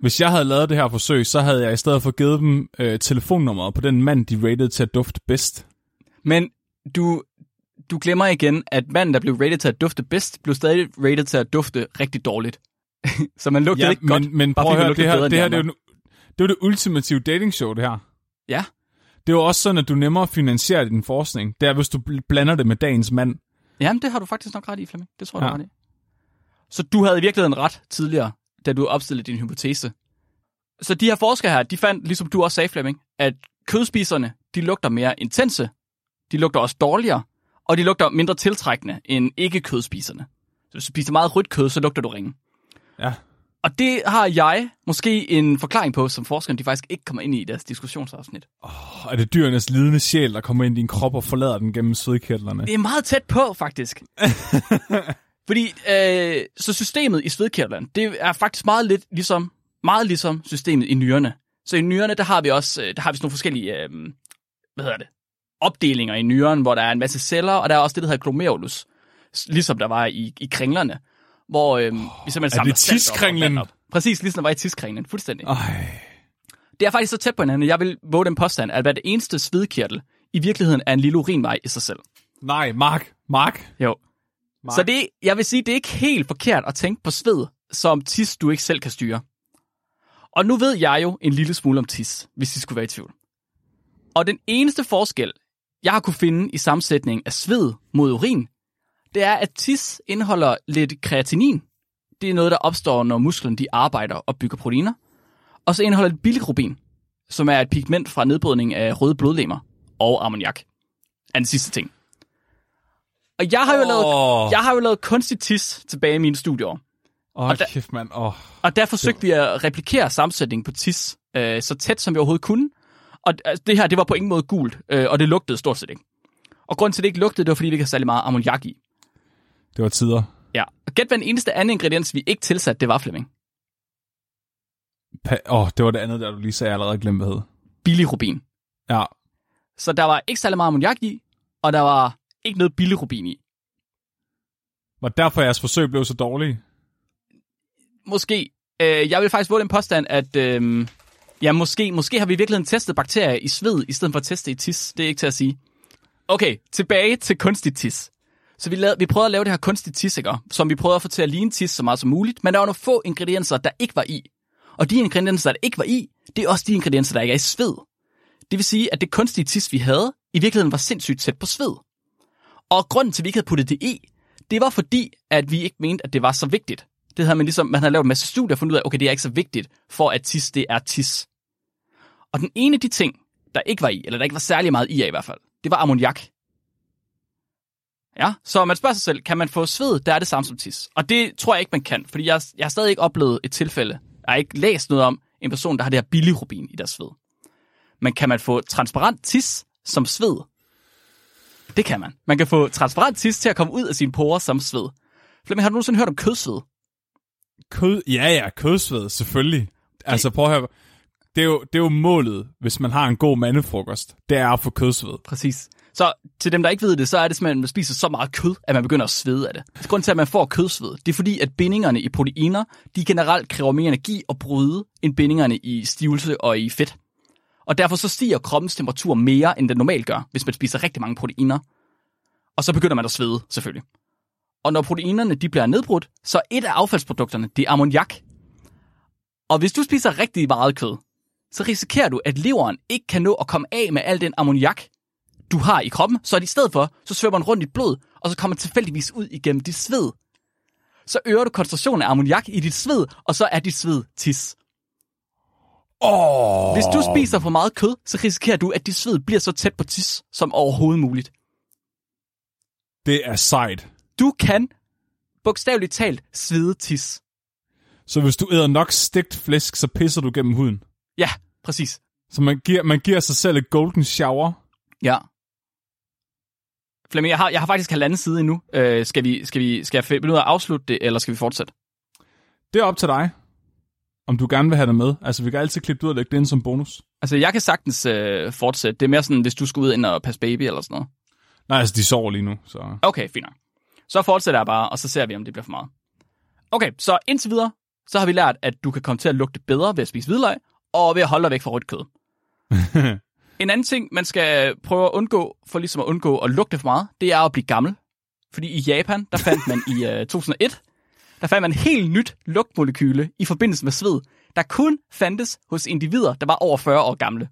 Hvis jeg havde lavet det her forsøg, så havde jeg i stedet for givet dem øh, telefonnummeret på den mand, de rated til at dufte bedst. Men du, du glemmer igen, at manden, der blev rated til at dufte bedst, blev stadig rated til at dufte rigtig dårligt. så man lugtede Ja, ikke men, godt. men prøv at høre, det her, det, de her det, er jo, det er det ultimative datingshow, det her. Ja, Det er jo også sådan, at du nemmere finansierer din forskning. Det er, hvis du bl- blander det med dagens mand. Jamen, det har du faktisk nok ret i, Flemming. Det tror jeg, Ja. du ret i. Så du havde i virkeligheden ret tidligere, da du opstillede din hypotese. Så de her forskere her, de fandt, ligesom du også sagde, Flemming, at kødspiserne, de lugter mere intense, de lugter også dårligere, og de lugter mindre tiltrækkende end ikke-kødspiserne. Så hvis du spiser meget rødt kød, så lugter du ringen. Ja. Og det har jeg måske en forklaring på, som forskerne de faktisk ikke kommer ind i i deres diskussionsafsnit. Og er det dyrenes lidende sjæl, der kommer ind i din krop og forlader den gennem svedkirtlerne? Det er meget tæt på, faktisk. Fordi, øh, så systemet i svedkirtlerne, det er faktisk meget lidt ligesom, meget ligesom systemet i nyrerne. Så i nyrerne, der har vi også, øh, der har vi sådan nogle forskellige, øh, hvad hedder det, opdelinger i nyren, hvor der er en masse celler, og der er også det, der hedder glomerulus, ligesom der var i, i kringlerne, hvor øh, vi simpelthen er samler det salt op. Præcis, ligesom der var i tidskringlen, fuldstændig. Ej. Det er faktisk så tæt på hinanden, at jeg vil våge den påstand, at hver det eneste svedkirtel i virkeligheden er en lille urinvej i sig selv. Nej, Mark. Mark. Jo. Mark. Så det, jeg vil sige, det er ikke helt forkert at tænke på sved som tis, du ikke selv kan styre. Og nu ved jeg jo en lille smule om tis, hvis I skulle være i tvivl. Og den eneste forskel, jeg har kunne finde i sammensætningen af sved mod urin, det er, at tis indeholder lidt kreatinin. Det er noget, der opstår, når musklerne de arbejder og bygger proteiner. Og så indeholder det bilirubin, som er et pigment fra nedbrydning af røde blodlemmer og ammoniak. Er den sidste ting. Og jeg har jo, lavet, Åh. jeg har jo lavet kunstig tis tilbage i mine studieår. Åh, Og der- kæft, mand. Åh. Og der forsøgte vi at replikere sammensætningen på tis øh, så tæt, som vi overhovedet kunne. Og altså, det her, det var på ingen måde gult, øh, og det lugtede stort set ikke. Og grunden til, at det ikke lugtede, det var, fordi vi ikke havde særlig meget ammoniak i. Det var tider. Ja. Og gæt, hvad den eneste anden ingrediens, vi ikke tilsatte, det var, Flemming. Pa- Åh, det var det andet, der du lige sagde, jeg allerede glemte, hvad hed. Bilirubin. Ja. Så der var ikke særlig meget ammoniak i, og der var ikke noget bilirubin i. Var derfor jeres forsøg blev så dårlige? Måske. Øh, jeg vil faktisk våge den påstand, at øh, ja, måske, måske har vi i virkeligheden testet bakterier i sved, i stedet for at teste i tis. Det er ikke til at sige. Okay, tilbage til kunstig tis. Så vi, lavede, vi prøvede at lave det her kunstige tis, ikke? som vi prøvede at få til at ligne tis så meget som muligt, men der var nogle få ingredienser, der ikke var i. Og de ingredienser, der ikke var i, det er også de ingredienser, der ikke er i sved. Det vil sige, at det kunstige tis, vi havde, i virkeligheden var sindssygt tæt på sved. Og grunden til, at vi ikke havde puttet det i, det var fordi, at vi ikke mente, at det var så vigtigt. Det havde man ligesom, man havde lavet en masse studier og fundet ud af, okay, det er ikke så vigtigt, for at tis, det er tis. Og den ene af de ting, der ikke var i, eller der ikke var særlig meget i af i hvert fald, det var ammoniak. Ja, så man spørger sig selv, kan man få sved, der er det samme som tis? Og det tror jeg ikke, man kan, fordi jeg, jeg har stadig ikke oplevet et tilfælde, jeg har ikke læst noget om en person, der har det her bilirubin i deres sved. Men kan man få transparent tis som sved? Det kan man. Man kan få transparent tis til at komme ud af sine porer som sved. Flemming, har du nogensinde hørt om kødsved? Kød, ja, ja, kødsved, selvfølgelig. Altså, prøv at høre. Det er, jo, det er jo målet, hvis man har en god mandefrokost. Det er at få kødsved. Præcis. Så til dem, der ikke ved det, så er det simpelthen, at man spiser så meget kød, at man begynder at svede af det. Grunden til, at man får kødsved, det er fordi, at bindingerne i proteiner, de generelt kræver mere energi at bryde, end bindingerne i stivelse og i fedt. Og derfor så stiger kroppens temperatur mere, end den normalt gør, hvis man spiser rigtig mange proteiner. Og så begynder man at svede, selvfølgelig. Og når proteinerne de bliver nedbrudt, så et af affaldsprodukterne, det er ammoniak. Og hvis du spiser rigtig meget kød, så risikerer du, at leveren ikke kan nå at komme af med al den ammoniak, du har i kroppen, så i stedet for, så svømmer den rundt i dit blod, og så kommer den tilfældigvis ud igennem dit sved. Så øger du koncentrationen af ammoniak i dit sved, og så er dit sved tis. Oh. Hvis du spiser for meget kød, så risikerer du, at dit sved bliver så tæt på tis som overhovedet muligt. Det er sejt. Du kan bogstaveligt talt svede tis. Så hvis du æder nok stegt flæsk, så pisser du gennem huden. Ja, præcis. Så man giver, man giver sig selv et golden shower. Ja. Flemming, jeg har, jeg har faktisk halvanden side endnu. Øh, skal, vi, skal, vi, skal jeg finde ud af at afslutte det, eller skal vi fortsætte? Det er op til dig, om du gerne vil have det med. Altså, vi kan altid klippe det ud og lægge det ind som bonus. Altså, jeg kan sagtens øh, fortsætte. Det er mere sådan, hvis du skal ud ind og passe baby eller sådan noget. Nej, altså, de sover lige nu, så... Okay, fint nok. Så fortsætter jeg bare, og så ser vi, om det bliver for meget. Okay, så indtil videre, så har vi lært, at du kan komme til at lugte bedre ved at spise hvidløg, og ved at holde dig væk fra rødt kød. en anden ting, man skal prøve at undgå, for ligesom at undgå at lugte for meget, det er at blive gammel. Fordi i Japan, der fandt man i uh, 2001, der fandt man et helt nyt lugtmolekyle i forbindelse med sved, der kun fandtes hos individer, der var over 40 år gamle.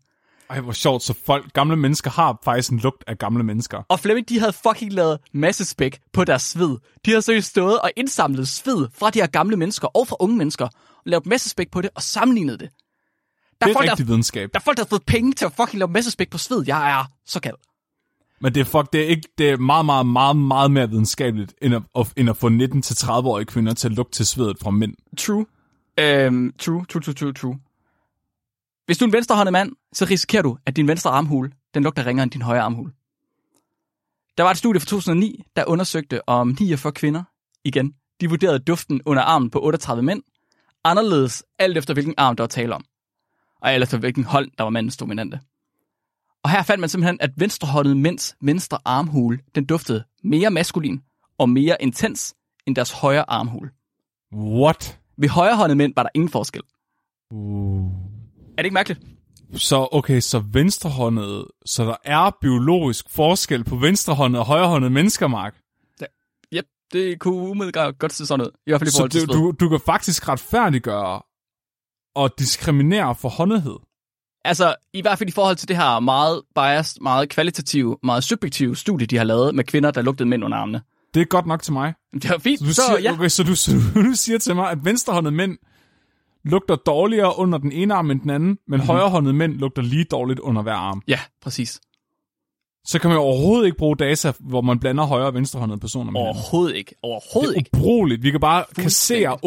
Ej, hvor sjovt, så folk, gamle mennesker har faktisk en lugt af gamle mennesker. Og Flemming, de havde fucking lavet masse spæk på deres sved. De har seriøst stået og indsamlet sved fra de her gamle mennesker og fra unge mennesker, og lavet masse spæk på det og sammenlignet det. Der Det er folk, rigtig der, videnskab. der er folk, der har fået penge til at fucking lave masse spæk på sved. Jeg er så kald. Men det er, fuck, det er, ikke, det er meget, meget, meget, meget mere videnskabeligt, end at, end at få 19-30-årige kvinder til at lugte til svedet fra mænd. True. Øhm, true, true, true, true, true. Hvis du er en venstrehåndet mand, så risikerer du, at din venstre armhule, den lugter ringere end din højre armhule. Der var et studie fra 2009, der undersøgte om 49 kvinder, igen, de vurderede duften under armen på 38 mænd, anderledes alt efter hvilken arm der var tale om, og alt efter hvilken hold, der var mandens dominante. Og her fandt man simpelthen, at venstrehåndet mænds venstre armhule, den duftede mere maskulin og mere intens end deres højre armhule. What? Ved højrehåndede mænd var der ingen forskel. Uh. Er det ikke mærkeligt? Så okay, så venstrehåndet, så der er biologisk forskel på venstrehåndet og højrehåndet mennesker, Mark. Yep, det kunne umiddelbart godt se sådan ud. I hvert fald i Så forhold til du, du, du kan faktisk retfærdiggøre og diskriminere for håndethed. Altså, i hvert fald i forhold til det her meget biased, meget kvalitative, meget subjektive studie, de har lavet med kvinder, der lugtede mænd under armene. Det er godt nok til mig. Det var fint, Så du, så, siger, ja. okay, så, du, så du, siger til mig, at venstrehåndede mænd lugter dårligere under den ene arm end den anden, men mm-hmm. højrehåndede mænd lugter lige dårligt under hver arm. Ja, præcis. Så kan man overhovedet ikke bruge data, hvor man blander højre og venstrehåndede personer med. Overhovedet ikke. Overhovedet Det ikke. er ubrugeligt. Vi kan bare kassere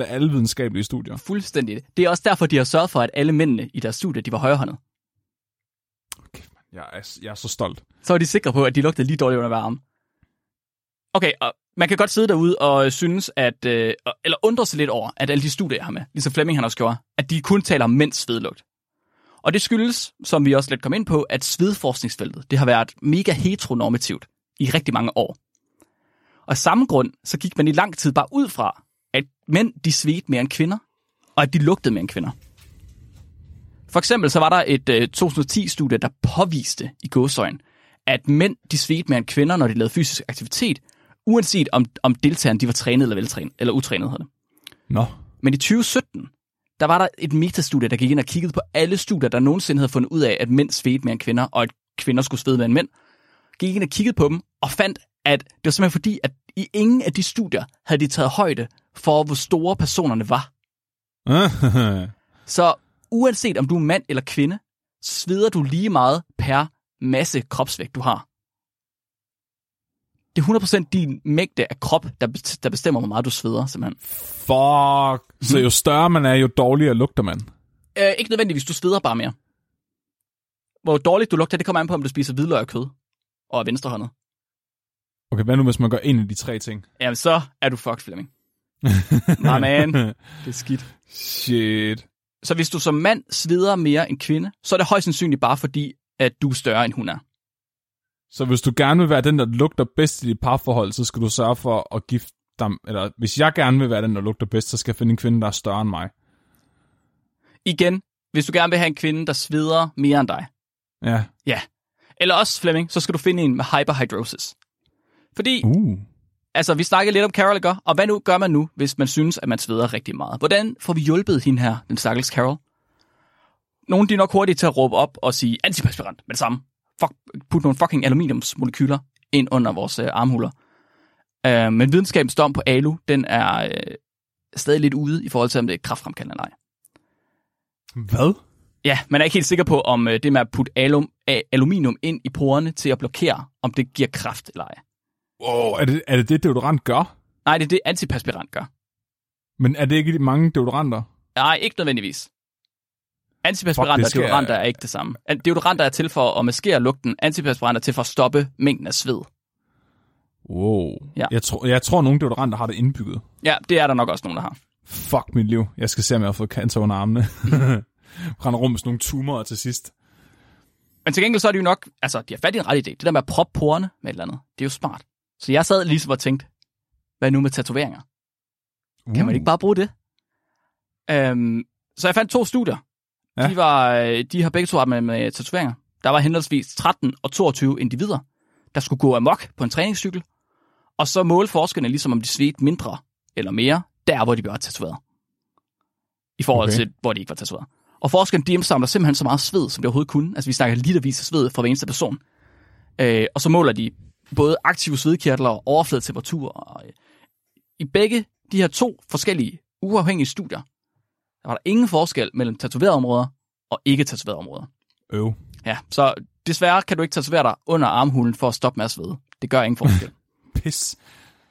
98% af alle videnskabelige studier. Fuldstændig. Det er også derfor, de har sørget for, at alle mændene i deres studie, de var højrehåndede. Okay, man. Jeg er, jeg er så stolt. Så var de sikre på, at de lugtede lige dårligt under arm. Okay, og man kan godt sidde derude og synes, at, øh, eller undre sig lidt over, at alle de studier, jeg har med, ligesom Flemming han også gjorde, at de kun taler om mænds svedlugt. Og det skyldes, som vi også lidt kom ind på, at svedforskningsfeltet, det har været mega heteronormativt i rigtig mange år. Og af samme grund, så gik man i lang tid bare ud fra, at mænd, de svedte mere end kvinder, og at de lugtede mere end kvinder. For eksempel så var der et øh, 2010-studie, der påviste i gåsøjen, at mænd de svedte mere end kvinder, når de lavede fysisk aktivitet, uanset om, om deltagerne de var trænet eller veltrænet, eller utrænet hedder det. Nå. Men i 2017, der var der et metastudie, der gik ind og kiggede på alle studier, der nogensinde havde fundet ud af, at mænd svedte mere end kvinder, og at kvinder skulle svede mere end mænd. gik ind og kiggede på dem, og fandt, at det var simpelthen fordi, at i ingen af de studier havde de taget højde for, hvor store personerne var. Så uanset om du er mand eller kvinde, sveder du lige meget per masse kropsvægt, du har. Det er 100% din mængde af krop, der, der bestemmer, hvor meget du sveder, simpelthen. Fuck. Så jo større man er, jo dårligere lugter man. Øh, ikke nødvendigvis, du sveder bare mere. Hvor dårligt du lugter, det kommer an på, om du spiser hvidløg og kød. Og er venstrehåndet. Okay, hvad nu, hvis man gør en af de tre ting? Jamen, så er du fucked, Flemming. Nej, man. Det er skidt. Shit. Så hvis du som mand sveder mere end kvinde, så er det højst sandsynligt bare fordi, at du er større, end hun er. Så hvis du gerne vil være den, der lugter bedst i dit parforhold, så skal du sørge for at gifte dig... Eller hvis jeg gerne vil være den, der lugter bedst, så skal jeg finde en kvinde, der er større end mig. Igen, hvis du gerne vil have en kvinde, der sveder mere end dig. Ja. Ja. Eller også, Flemming, så skal du finde en med hyperhidrosis. Fordi, Uh. altså, vi snakkede lidt om Carol, ikke? Og hvad nu gør man nu, hvis man synes, at man sveder rigtig meget? Hvordan får vi hjulpet hende her, den stakkels Carol? Nogle de er nok hurtige til at råbe op og sige antiperspirant med det samme. Fuck, put nogle fucking aluminiumsmolekyler ind under vores øh, armhuler. Øh, men videnskabens dom på alu, den er øh, stadig lidt ude i forhold til, om det er kraftfremkaldende eller ej. Hvad? Ja, man er ikke helt sikker på, om øh, det med at putte alum, a- aluminium ind i porerne til at blokere, om det giver kraft eller ej. Wow, er det, er det det, deodorant gør? Nej, det er det, antiperspirant gør. Men er det ikke de mange deodoranter? Nej, ikke nødvendigvis. Antiperspiranter og deodoranter er ikke det samme. An- Deodoranter er til for at maskere lugten. Antiperspiranter er til for at stoppe mængden af sved. Wow. Ja. Jeg, tror, jeg tror, nogle deodoranter har det indbygget. Ja, det er der nok også nogen, der har. Fuck mit liv. Jeg skal se, om jeg har fået cancer under armene. Render rum med sådan nogle tumorer til sidst. Men til gengæld så er det jo nok, altså de har fat i en ret idé. Det der med at proppe porerne med et eller andet, det er jo smart. Så jeg sad ligesom og tænkte, hvad nu med tatoveringer? Uh. Kan man ikke bare bruge det? Øhm, så jeg fandt to studier. Ja. De, var, øh, de har begge to arbejdet med, med tatoveringer. Der var henholdsvis 13 og 22 individer, der skulle gå amok på en træningscykel, og så måle forskerne ligesom om de svedte mindre eller mere, der hvor de blev tatoveret. I forhold okay. til, hvor de ikke var tatoveret. Og forskerne, de indsamler simpelthen så meget sved, som de overhovedet kunne. Altså vi snakker litervis af sved fra hver eneste person. Øh, og så måler de både aktive svedkirtler og overfladetemperatur. Og, øh, I begge de her to forskellige uafhængige studier, der var der ingen forskel mellem tatoverede områder og ikke tatoverede områder. Øv. Ja, så desværre kan du ikke tatovere dig under armhulen for at stoppe med at svede. Det gør ingen forskel. Pis.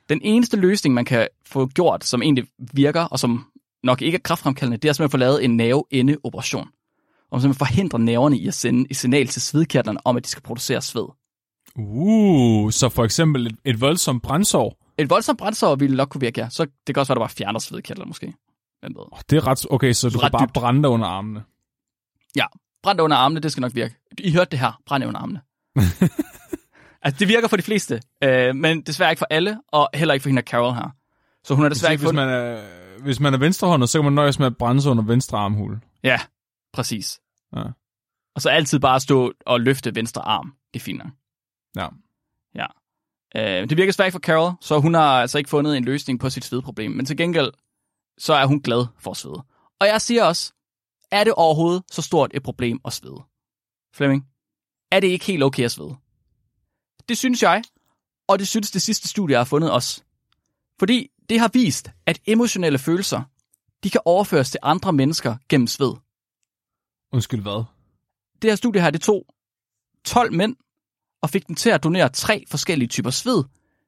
Den eneste løsning, man kan få gjort, som egentlig virker, og som nok ikke er kraftfremkaldende, det er simpelthen at få lavet en nerveendeoperation. Og simpelthen forhindre nerverne i at sende et signal til svedkirtlerne om, at de skal producere sved. Uh, så for eksempel et, et voldsomt brændsår. Et voldsomt brændsår ville nok kunne virke, ja. Så det kan også være, der var fjerner svedkirtler måske. Hvem ved. Oh, det er ret... Okay, så du Ret kan bare dybt. brænde dig under armene. Brænd under armene, det skal nok virke. I hørte det her. Brænd under armene. altså, det virker for de fleste, øh, men desværre ikke for alle, og heller ikke for hende Carol her. Så hun har desværre ikke hvis, man er, hvis man er venstrehåndet, så kan man nøjes med at brænde sig under venstre armhul. Ja, præcis. Ja. Og så altid bare stå og løfte venstre arm. Det er fint nok. Ja. Ja. Øh, det virker svært for Carol, så hun har altså ikke fundet en løsning på sit svedproblem. Men til gengæld, så er hun glad for at svede. Og jeg siger også, er det overhovedet så stort et problem at svede? Flemming, er det ikke helt okay at svede? Det synes jeg, og det synes det sidste studie, jeg har fundet også. Fordi det har vist, at emotionelle følelser, de kan overføres til andre mennesker gennem sved. Undskyld, hvad? Det her studie her, det tog 12 mænd og fik dem til at donere tre forskellige typer sved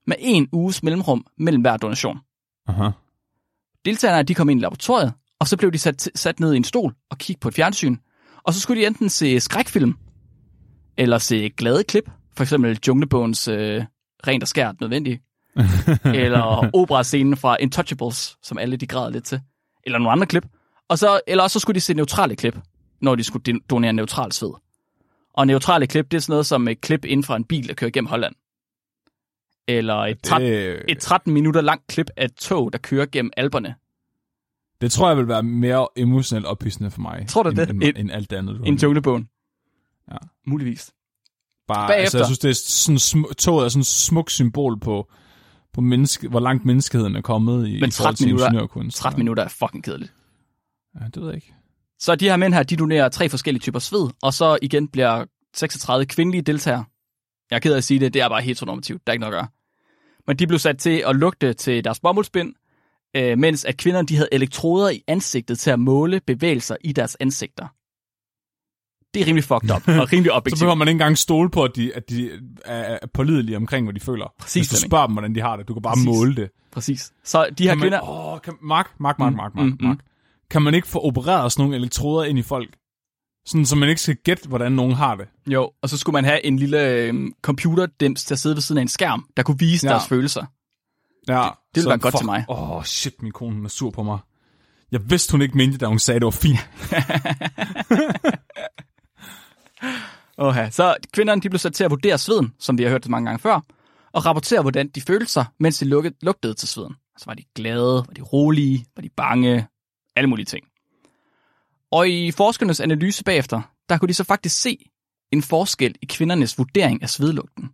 med en uges mellemrum mellem hver donation. Aha. Deltagerne de kom ind i laboratoriet, og så blev de sat, sat ned i en stol og kigge på et fjernsyn. Og så skulle de enten se skrækfilm, eller se glade klip, for eksempel Junglebogens øh, Rent og skært nødvendigt, eller operascenen fra Intouchables, som alle de græder lidt til, eller nogle andre klip. Og så, eller også så skulle de se neutrale klip, når de skulle donere neutral sved. Og neutrale klip, det er sådan noget som et klip inden for en bil, der kører gennem Holland. Eller et, 13, Det, et 13 minutter langt klip af et tog, der kører gennem Alberne. det tror jeg vil være mere emotionelt ophidsende for mig. Tror du end, det? End, Et- end alt det andet, du En junglebogen. Ja. Muligvis. Bare, Bagefter. altså, jeg synes, det er sådan, sm- toget er sådan et smukt symbol på, på menneske, hvor langt menneskeheden er kommet i, Men i forhold 13 til minutter- ingeniørkunst. 13 minutter er fucking kedeligt. Ja, det ved jeg ikke. Så de her mænd her, de donerer tre forskellige typer sved, og så igen bliver 36 kvindelige deltagere Jeg er ked af at sige det, det er bare heteronormativt. Der er ikke noget at gøre. Men de blev sat til at lugte til deres bomuldsbind, øh, mens at kvinderne de havde elektroder i ansigtet til at måle bevægelser i deres ansigter. Det er rimelig fucked up og rimelig Så objektivt. behøver man ikke engang stole på, at de, at de er pålidelige omkring, hvad de føler. Præcis, Hvis du spørger dem, hvordan de har det. Du kan bare Præcis. måle det. Præcis. Så de her Kan man, kvinder... åh, kan, Mark, Mark, Mark, Mark, Mark, mm, Mark, Mark. Kan man ikke få opereret sådan nogle elektroder ind i folk? Sådan, så man ikke skal gætte, hvordan nogen har det. Jo, og så skulle man have en lille øh, computerdims til at sidde ved siden af en skærm, der kunne vise Ja. deres følelser. Ja, det ville så være godt fuck. til mig. Åh, oh, shit, min kone hun er sur på mig. Jeg vidste, hun ikke mente det, da hun sagde, det var fint. Okay. Så kvinderne de blev sat til at vurdere sveden, som vi har hørt det mange gange før, og rapportere, hvordan de følte sig, mens de lugtede til sveden. Så var de glade, var de rolige, var de bange, alle mulige ting. Og i forskernes analyse bagefter, der kunne de så faktisk se en forskel i kvindernes vurdering af svedlugten.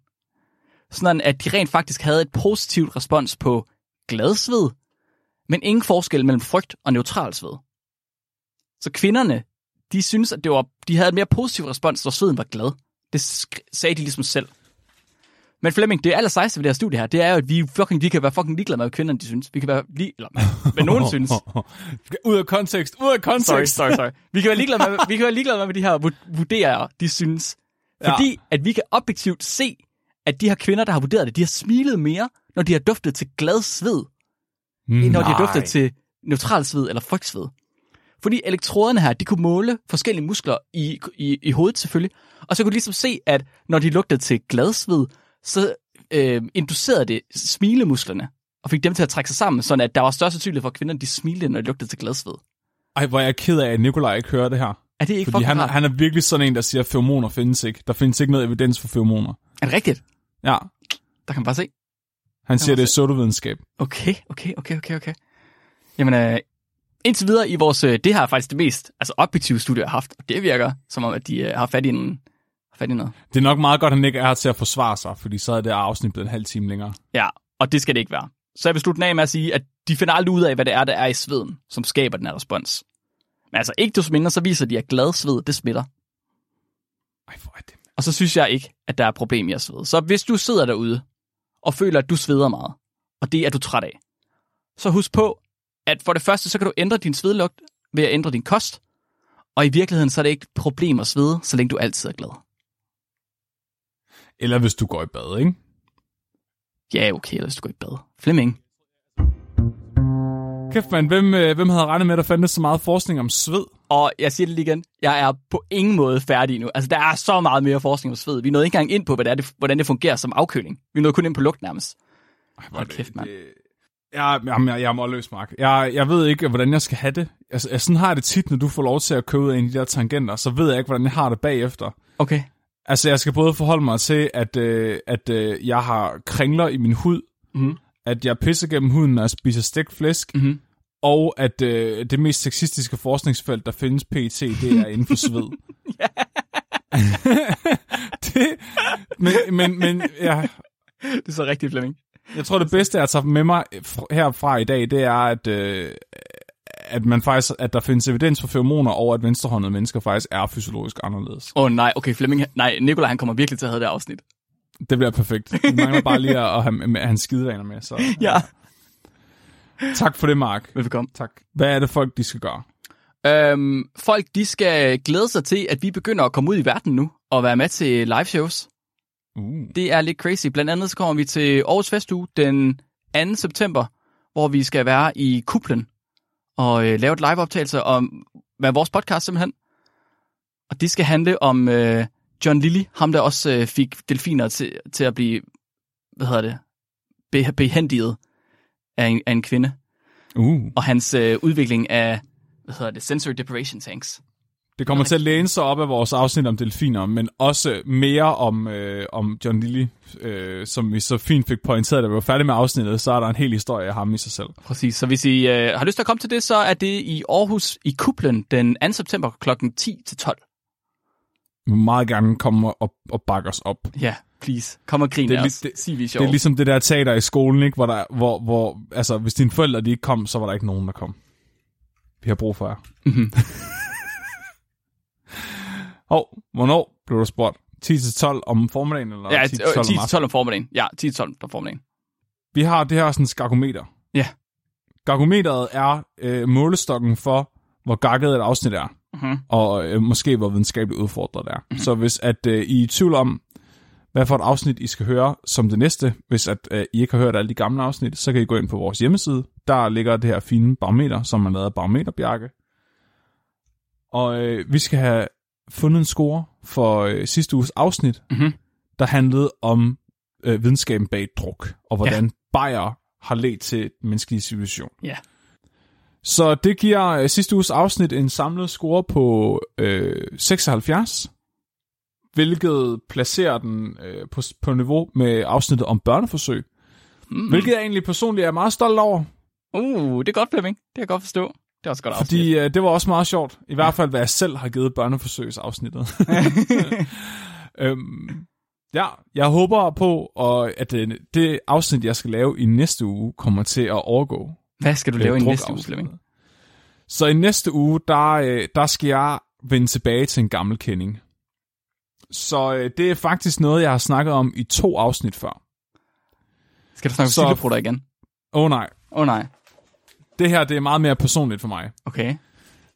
Sådan at de rent faktisk havde et positivt respons på glad sved, men ingen forskel mellem frygt og neutral sved. Så kvinderne, de synes, at det var, de havde en mere positiv respons, når sveden var glad. Det sagde de ligesom selv. Men Flemming, det aller sejeste ved det her studie her, det er jo, at vi, fucking, vi kan være fucking ligeglade med, hvad kvinderne de synes. Vi kan være lige, eller hvad nogen synes. ud af kontekst, ud af kontekst. Sorry, sorry, sorry. Vi kan være ligeglade med, vi kan være ligeglade med, hvad de her vu- vurderer, de synes. Fordi ja. at vi kan objektivt se, at de her kvinder, der har vurderet det, de har smilet mere, når de har duftet til glad sved, end når de har duftet til neutral sved eller frygtsved. Fordi elektroderne her, de kunne måle forskellige muskler i, i, i hovedet selvfølgelig, og så kunne de ligesom se, at når de lugtede til glad sved, så øh, inducerede det smilemusklerne, og fik dem til at trække sig sammen, sådan at der var større sandsynlighed for, at kvinderne de smilte, når de lugtede til glad sved. Ej, hvor er jeg ked af, at Nikolaj ikke hører det her. Er det ikke Fordi han, rart? han er virkelig sådan en, der siger, at feromoner findes ikke. Der findes ikke noget evidens for feromoner. Er det rigtigt? Ja, Der kan man bare se. han siger, det er se. pseudovidenskab. Okay, okay, okay, okay, okay. Jamen, øh, indtil videre i vores, øh, det her er faktisk det mest altså, objektive studie, jeg har haft, og det virker som om, at de øh, har fat i, en, fat i noget. Det er nok meget godt, at han ikke er her til at forsvare sig, fordi så er det afsnit blevet en halv time længere. Ja, og det skal det ikke være. Så jeg vil slutte af med at sige, at de finder aldrig ud af, hvad det er, der er i sveden, som skaber den her respons. Men altså, ikke desto mindre, så viser de, at glad sved, det smitter. Ej, hvor er det... Og så synes jeg ikke, at der er problem i at svede. Så hvis du sidder derude og føler, at du sveder meget, og det er du træt af, så husk på, at for det første, så kan du ændre din svedlugt ved at ændre din kost, og i virkeligheden, så er det ikke et problem at svede, så længe du altid er glad. Eller hvis du går i bad, ikke? Ja, okay, hvis du går i bad. Flemming. Kæft man, hvem, øh, hvem havde regnet med, at der fandtes så meget forskning om sved? Og jeg siger det lige igen, jeg er på ingen måde færdig nu. Altså, der er så meget mere forskning om sved. Vi nåede ikke engang ind på, hvad det er, det, hvordan det fungerer som afkøling. Vi nåede kun ind på lugt nærmest. Ej, hvor kæft, mand. det- Jeg, jamen, jeg, jeg er målløs, Mark. Jeg, jeg ved ikke, hvordan jeg skal have det. Altså, jeg, sådan har jeg det tit, når du får lov til at købe ud af en af de der tangenter, så ved jeg ikke, hvordan jeg har det bagefter. Okay. Altså, jeg skal både forholde mig til, at, øh, at øh, jeg har kringler i min hud, Mhm. at jeg pisser gennem huden, når jeg spiser stegt flæsk, Mhm. og at øh, det mest sexistiske forskningsfelt, der findes pt., det er inden for sved. det, men, men, men ja, Det er så rigtigt, Flemming. jeg tror, det bedste, jeg tager med mig fr- herfra i dag, det er, at, øh, at, man faktisk, at der findes evidens for feromoner, og at venstrehåndede mennesker faktisk er fysiologisk anderledes. Åh oh, nej, okay, Flemming, nej, Nikolaj han kommer virkelig til at have det afsnit. Det bliver perfekt. Vi mangler bare lige at have, at have hans skidevaner med. Så. Ja. Tak for det, Mark. Velkommen. Tak. Hvad er det folk, de skal gøre? Øhm, folk, de skal glæde sig til, at vi begynder at komme ud i verden nu, og være med til live shows. Uh. Det er lidt crazy. Blandt andet så kommer vi til Aarhus Festuge den 2. september, hvor vi skal være i Kuplen og øh, lave et liveoptagelse om med vores podcast simpelthen. Og det skal handle om øh, John Lilly, ham der også øh, fik delfiner til, til at blive, hvad hedder det, be, behendiget af en, af en kvinde. Uh. Og hans øh, udvikling af, hvad hedder det, sensory deprivation tanks. Det kommer til at læne sig op af vores afsnit om delfiner, men også mere om, øh, om John Lilly, øh, som vi så fint fik pointeret, da vi var færdige med afsnittet, så er der en hel historie af ham i sig selv. Præcis, så hvis I øh, har lyst til at komme til det, så er det i Aarhus i Kuplen den 2. september kl. 10 til 12. Vi må meget gerne komme og, og bakke os op. Ja, please. Kom og grin Det er af os. det- Sig, vi er Det er ligesom det der teater i skolen, ikke? Hvor, der, hvor, hvor altså, hvis dine forældre de ikke kom, så var der ikke nogen, der kom. Vi har brug for jer. Mhm. Hov, hvornår blev du spurgt? 10-12 om formiddagen, eller Ja, 10-12 om 10 aftenen? 12 om formiddagen. Ja, 10 12 om formiddagen. Vi har det her sådan skagometer. Ja. Skagometeret er øh, målestokken for, hvor gakket et afsnit er, Mhm. og øh, måske hvor videnskabeligt udfordret det er. Mm-hmm. Så hvis at øh, I er i tvivl om, hvad for et afsnit I skal høre som det næste, hvis at øh, I ikke har hørt alle de gamle afsnit, så kan I gå ind på vores hjemmeside. Der ligger det her fine barometer, som man lavet af barometerbjerke. Og øh, vi skal have fundet en score for øh, sidste uges afsnit, Mhm. der handlede om øh, videnskaben bag druk, og hvordan ja. bajer har ledt til den menneskelige civilisation. Ja. Så det giver øh, sidste uges afsnit en samlet score på øh, 76, hvilket placerer den øh, på, på niveau med afsnittet om børneforsøg, Mm. hvilket jeg egentlig personligt er meget stolt over, Uh, det er godt, Flemming. Det kan jeg godt forstå. Det er også godt afsnit. fordi øh, det var også meget sjovt, i hvert fald hvad jeg selv har givet børneforsøgsafsnittet. øhm, ja, jeg håber på, og at øh, det afsnit, jeg skal lave i næste uge, kommer til at overgå Hvad skal du lave i øh, næste uge. Flemming? Så i næste uge, der, øh, der skal jeg vende tilbage til en gammel kending. Så øh, det er faktisk noget, jeg har snakket om i to afsnit før. Skal du snakke om igen? Åh oh, nej, Åh oh, nej. Det her det er meget mere personligt for mig. Okay.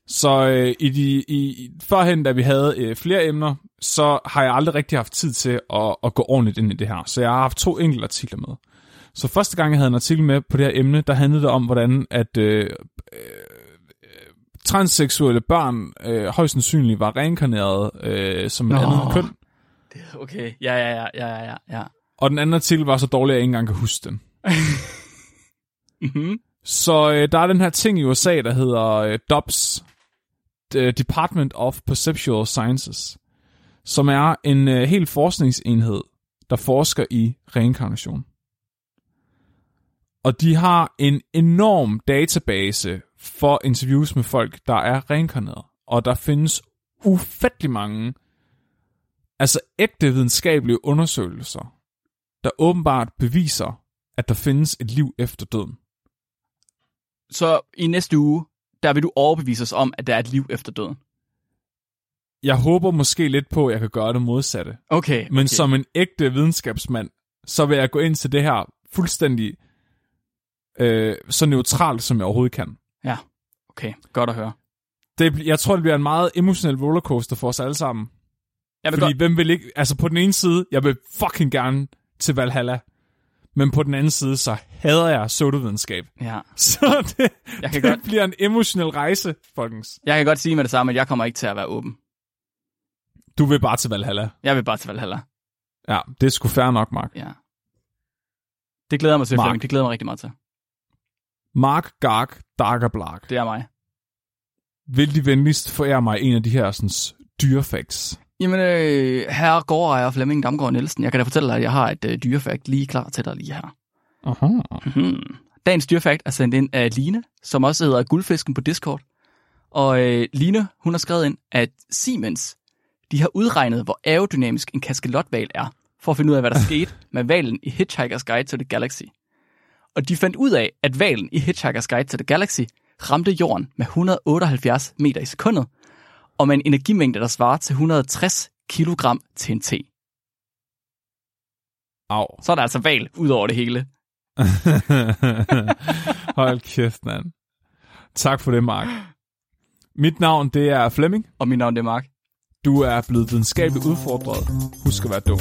Så øh, i de, i, førhen, da vi havde øh, flere emner, så har jeg aldrig rigtig haft tid til at, at gå ordentligt ind i det her. Så jeg har haft to enkelte artikler med. Så første gang, jeg havde en artikel med på det her emne, der handlede det om, hvordan at øh, øh, transseksuelle børn øh, højst sandsynligt var reinkarneret øh, som et Nå. andet køn. Okay. Ja, ja, ja, ja, ja, ja. Og den anden artikel var så dårlig, at jeg ikke engang kan huske den. Mm-hmm. Så øh, der er den her ting i USA, der hedder øh, DOPS, Department of Perceptual Sciences, som er en øh, helt forskningsenhed, der forsker i reinkarnation. Og de har en enorm database for interviews med folk, der er reinkarneret. Og der findes ufattelig mange, altså ægte videnskabelige undersøgelser, der åbenbart beviser, at der findes et liv efter døden. Så i næste uge, der vil du overbevise os om, at der er et liv efter døden. Jeg håber måske lidt på, at jeg kan gøre det modsatte. Okay. Men okay. som en ægte videnskabsmand, så vil jeg gå ind til det her fuldstændig øh, så neutralt, som jeg overhovedet kan. Ja, okay. Godt at høre. Det, jeg tror, det bliver en meget emotionel rollercoaster for os alle sammen. Jeg vil Fordi godt... hvem vil ikke... Altså på den ene side, jeg vil fucking gerne til Valhalla. Men på den anden side, så hader jeg pseudovidenskab. Ja. Så det, Jeg kan det godt- bliver en emotionel rejse, folkens. Jeg kan godt sige med det samme, at jeg kommer ikke til at være åben. Du vil bare til Valhalla. Jeg vil bare til Valhalla. Ja, det er sgu fair nok, Mark. Ja. Det glæder jeg mig til, Mark. Flemming. Det glæder jeg mig rigtig meget til. Mark Gark Darkerblark. Det er mig. Vil de venligst forære mig en af de her sådan, dyrefacts? Jamen, øh, herre gårdejer Flemming Damgaard Nielsen, jeg kan da fortælle dig, at jeg har et øh, dyrefakt lige klar til dig lige her. Aha. Hmm. Dagens dyrefakt er sendt ind af Line, som også hedder Guldfisken på Discord. Og øh, Line, hun har skrevet ind, at Siemens, de har udregnet, hvor aerodynamisk en kaskelotval er, for at finde ud af, hvad der skete med valen i Hitchhiker's Guide to the Galaxy. Og de fandt ud af, at valen i Hitchhiker's Guide to the Galaxy ramte jorden med 178 meter i sekundet, og med en energimængde, der svarer til 160 kilogram TNT. Au. Så er der altså val ud over det hele. Hold kæft, mand. Tak for det, Mark. Mit navn, det er Flemming. Og mit navn det er Mark. Du er blevet videnskabeligt udfordret. Husk at være dum.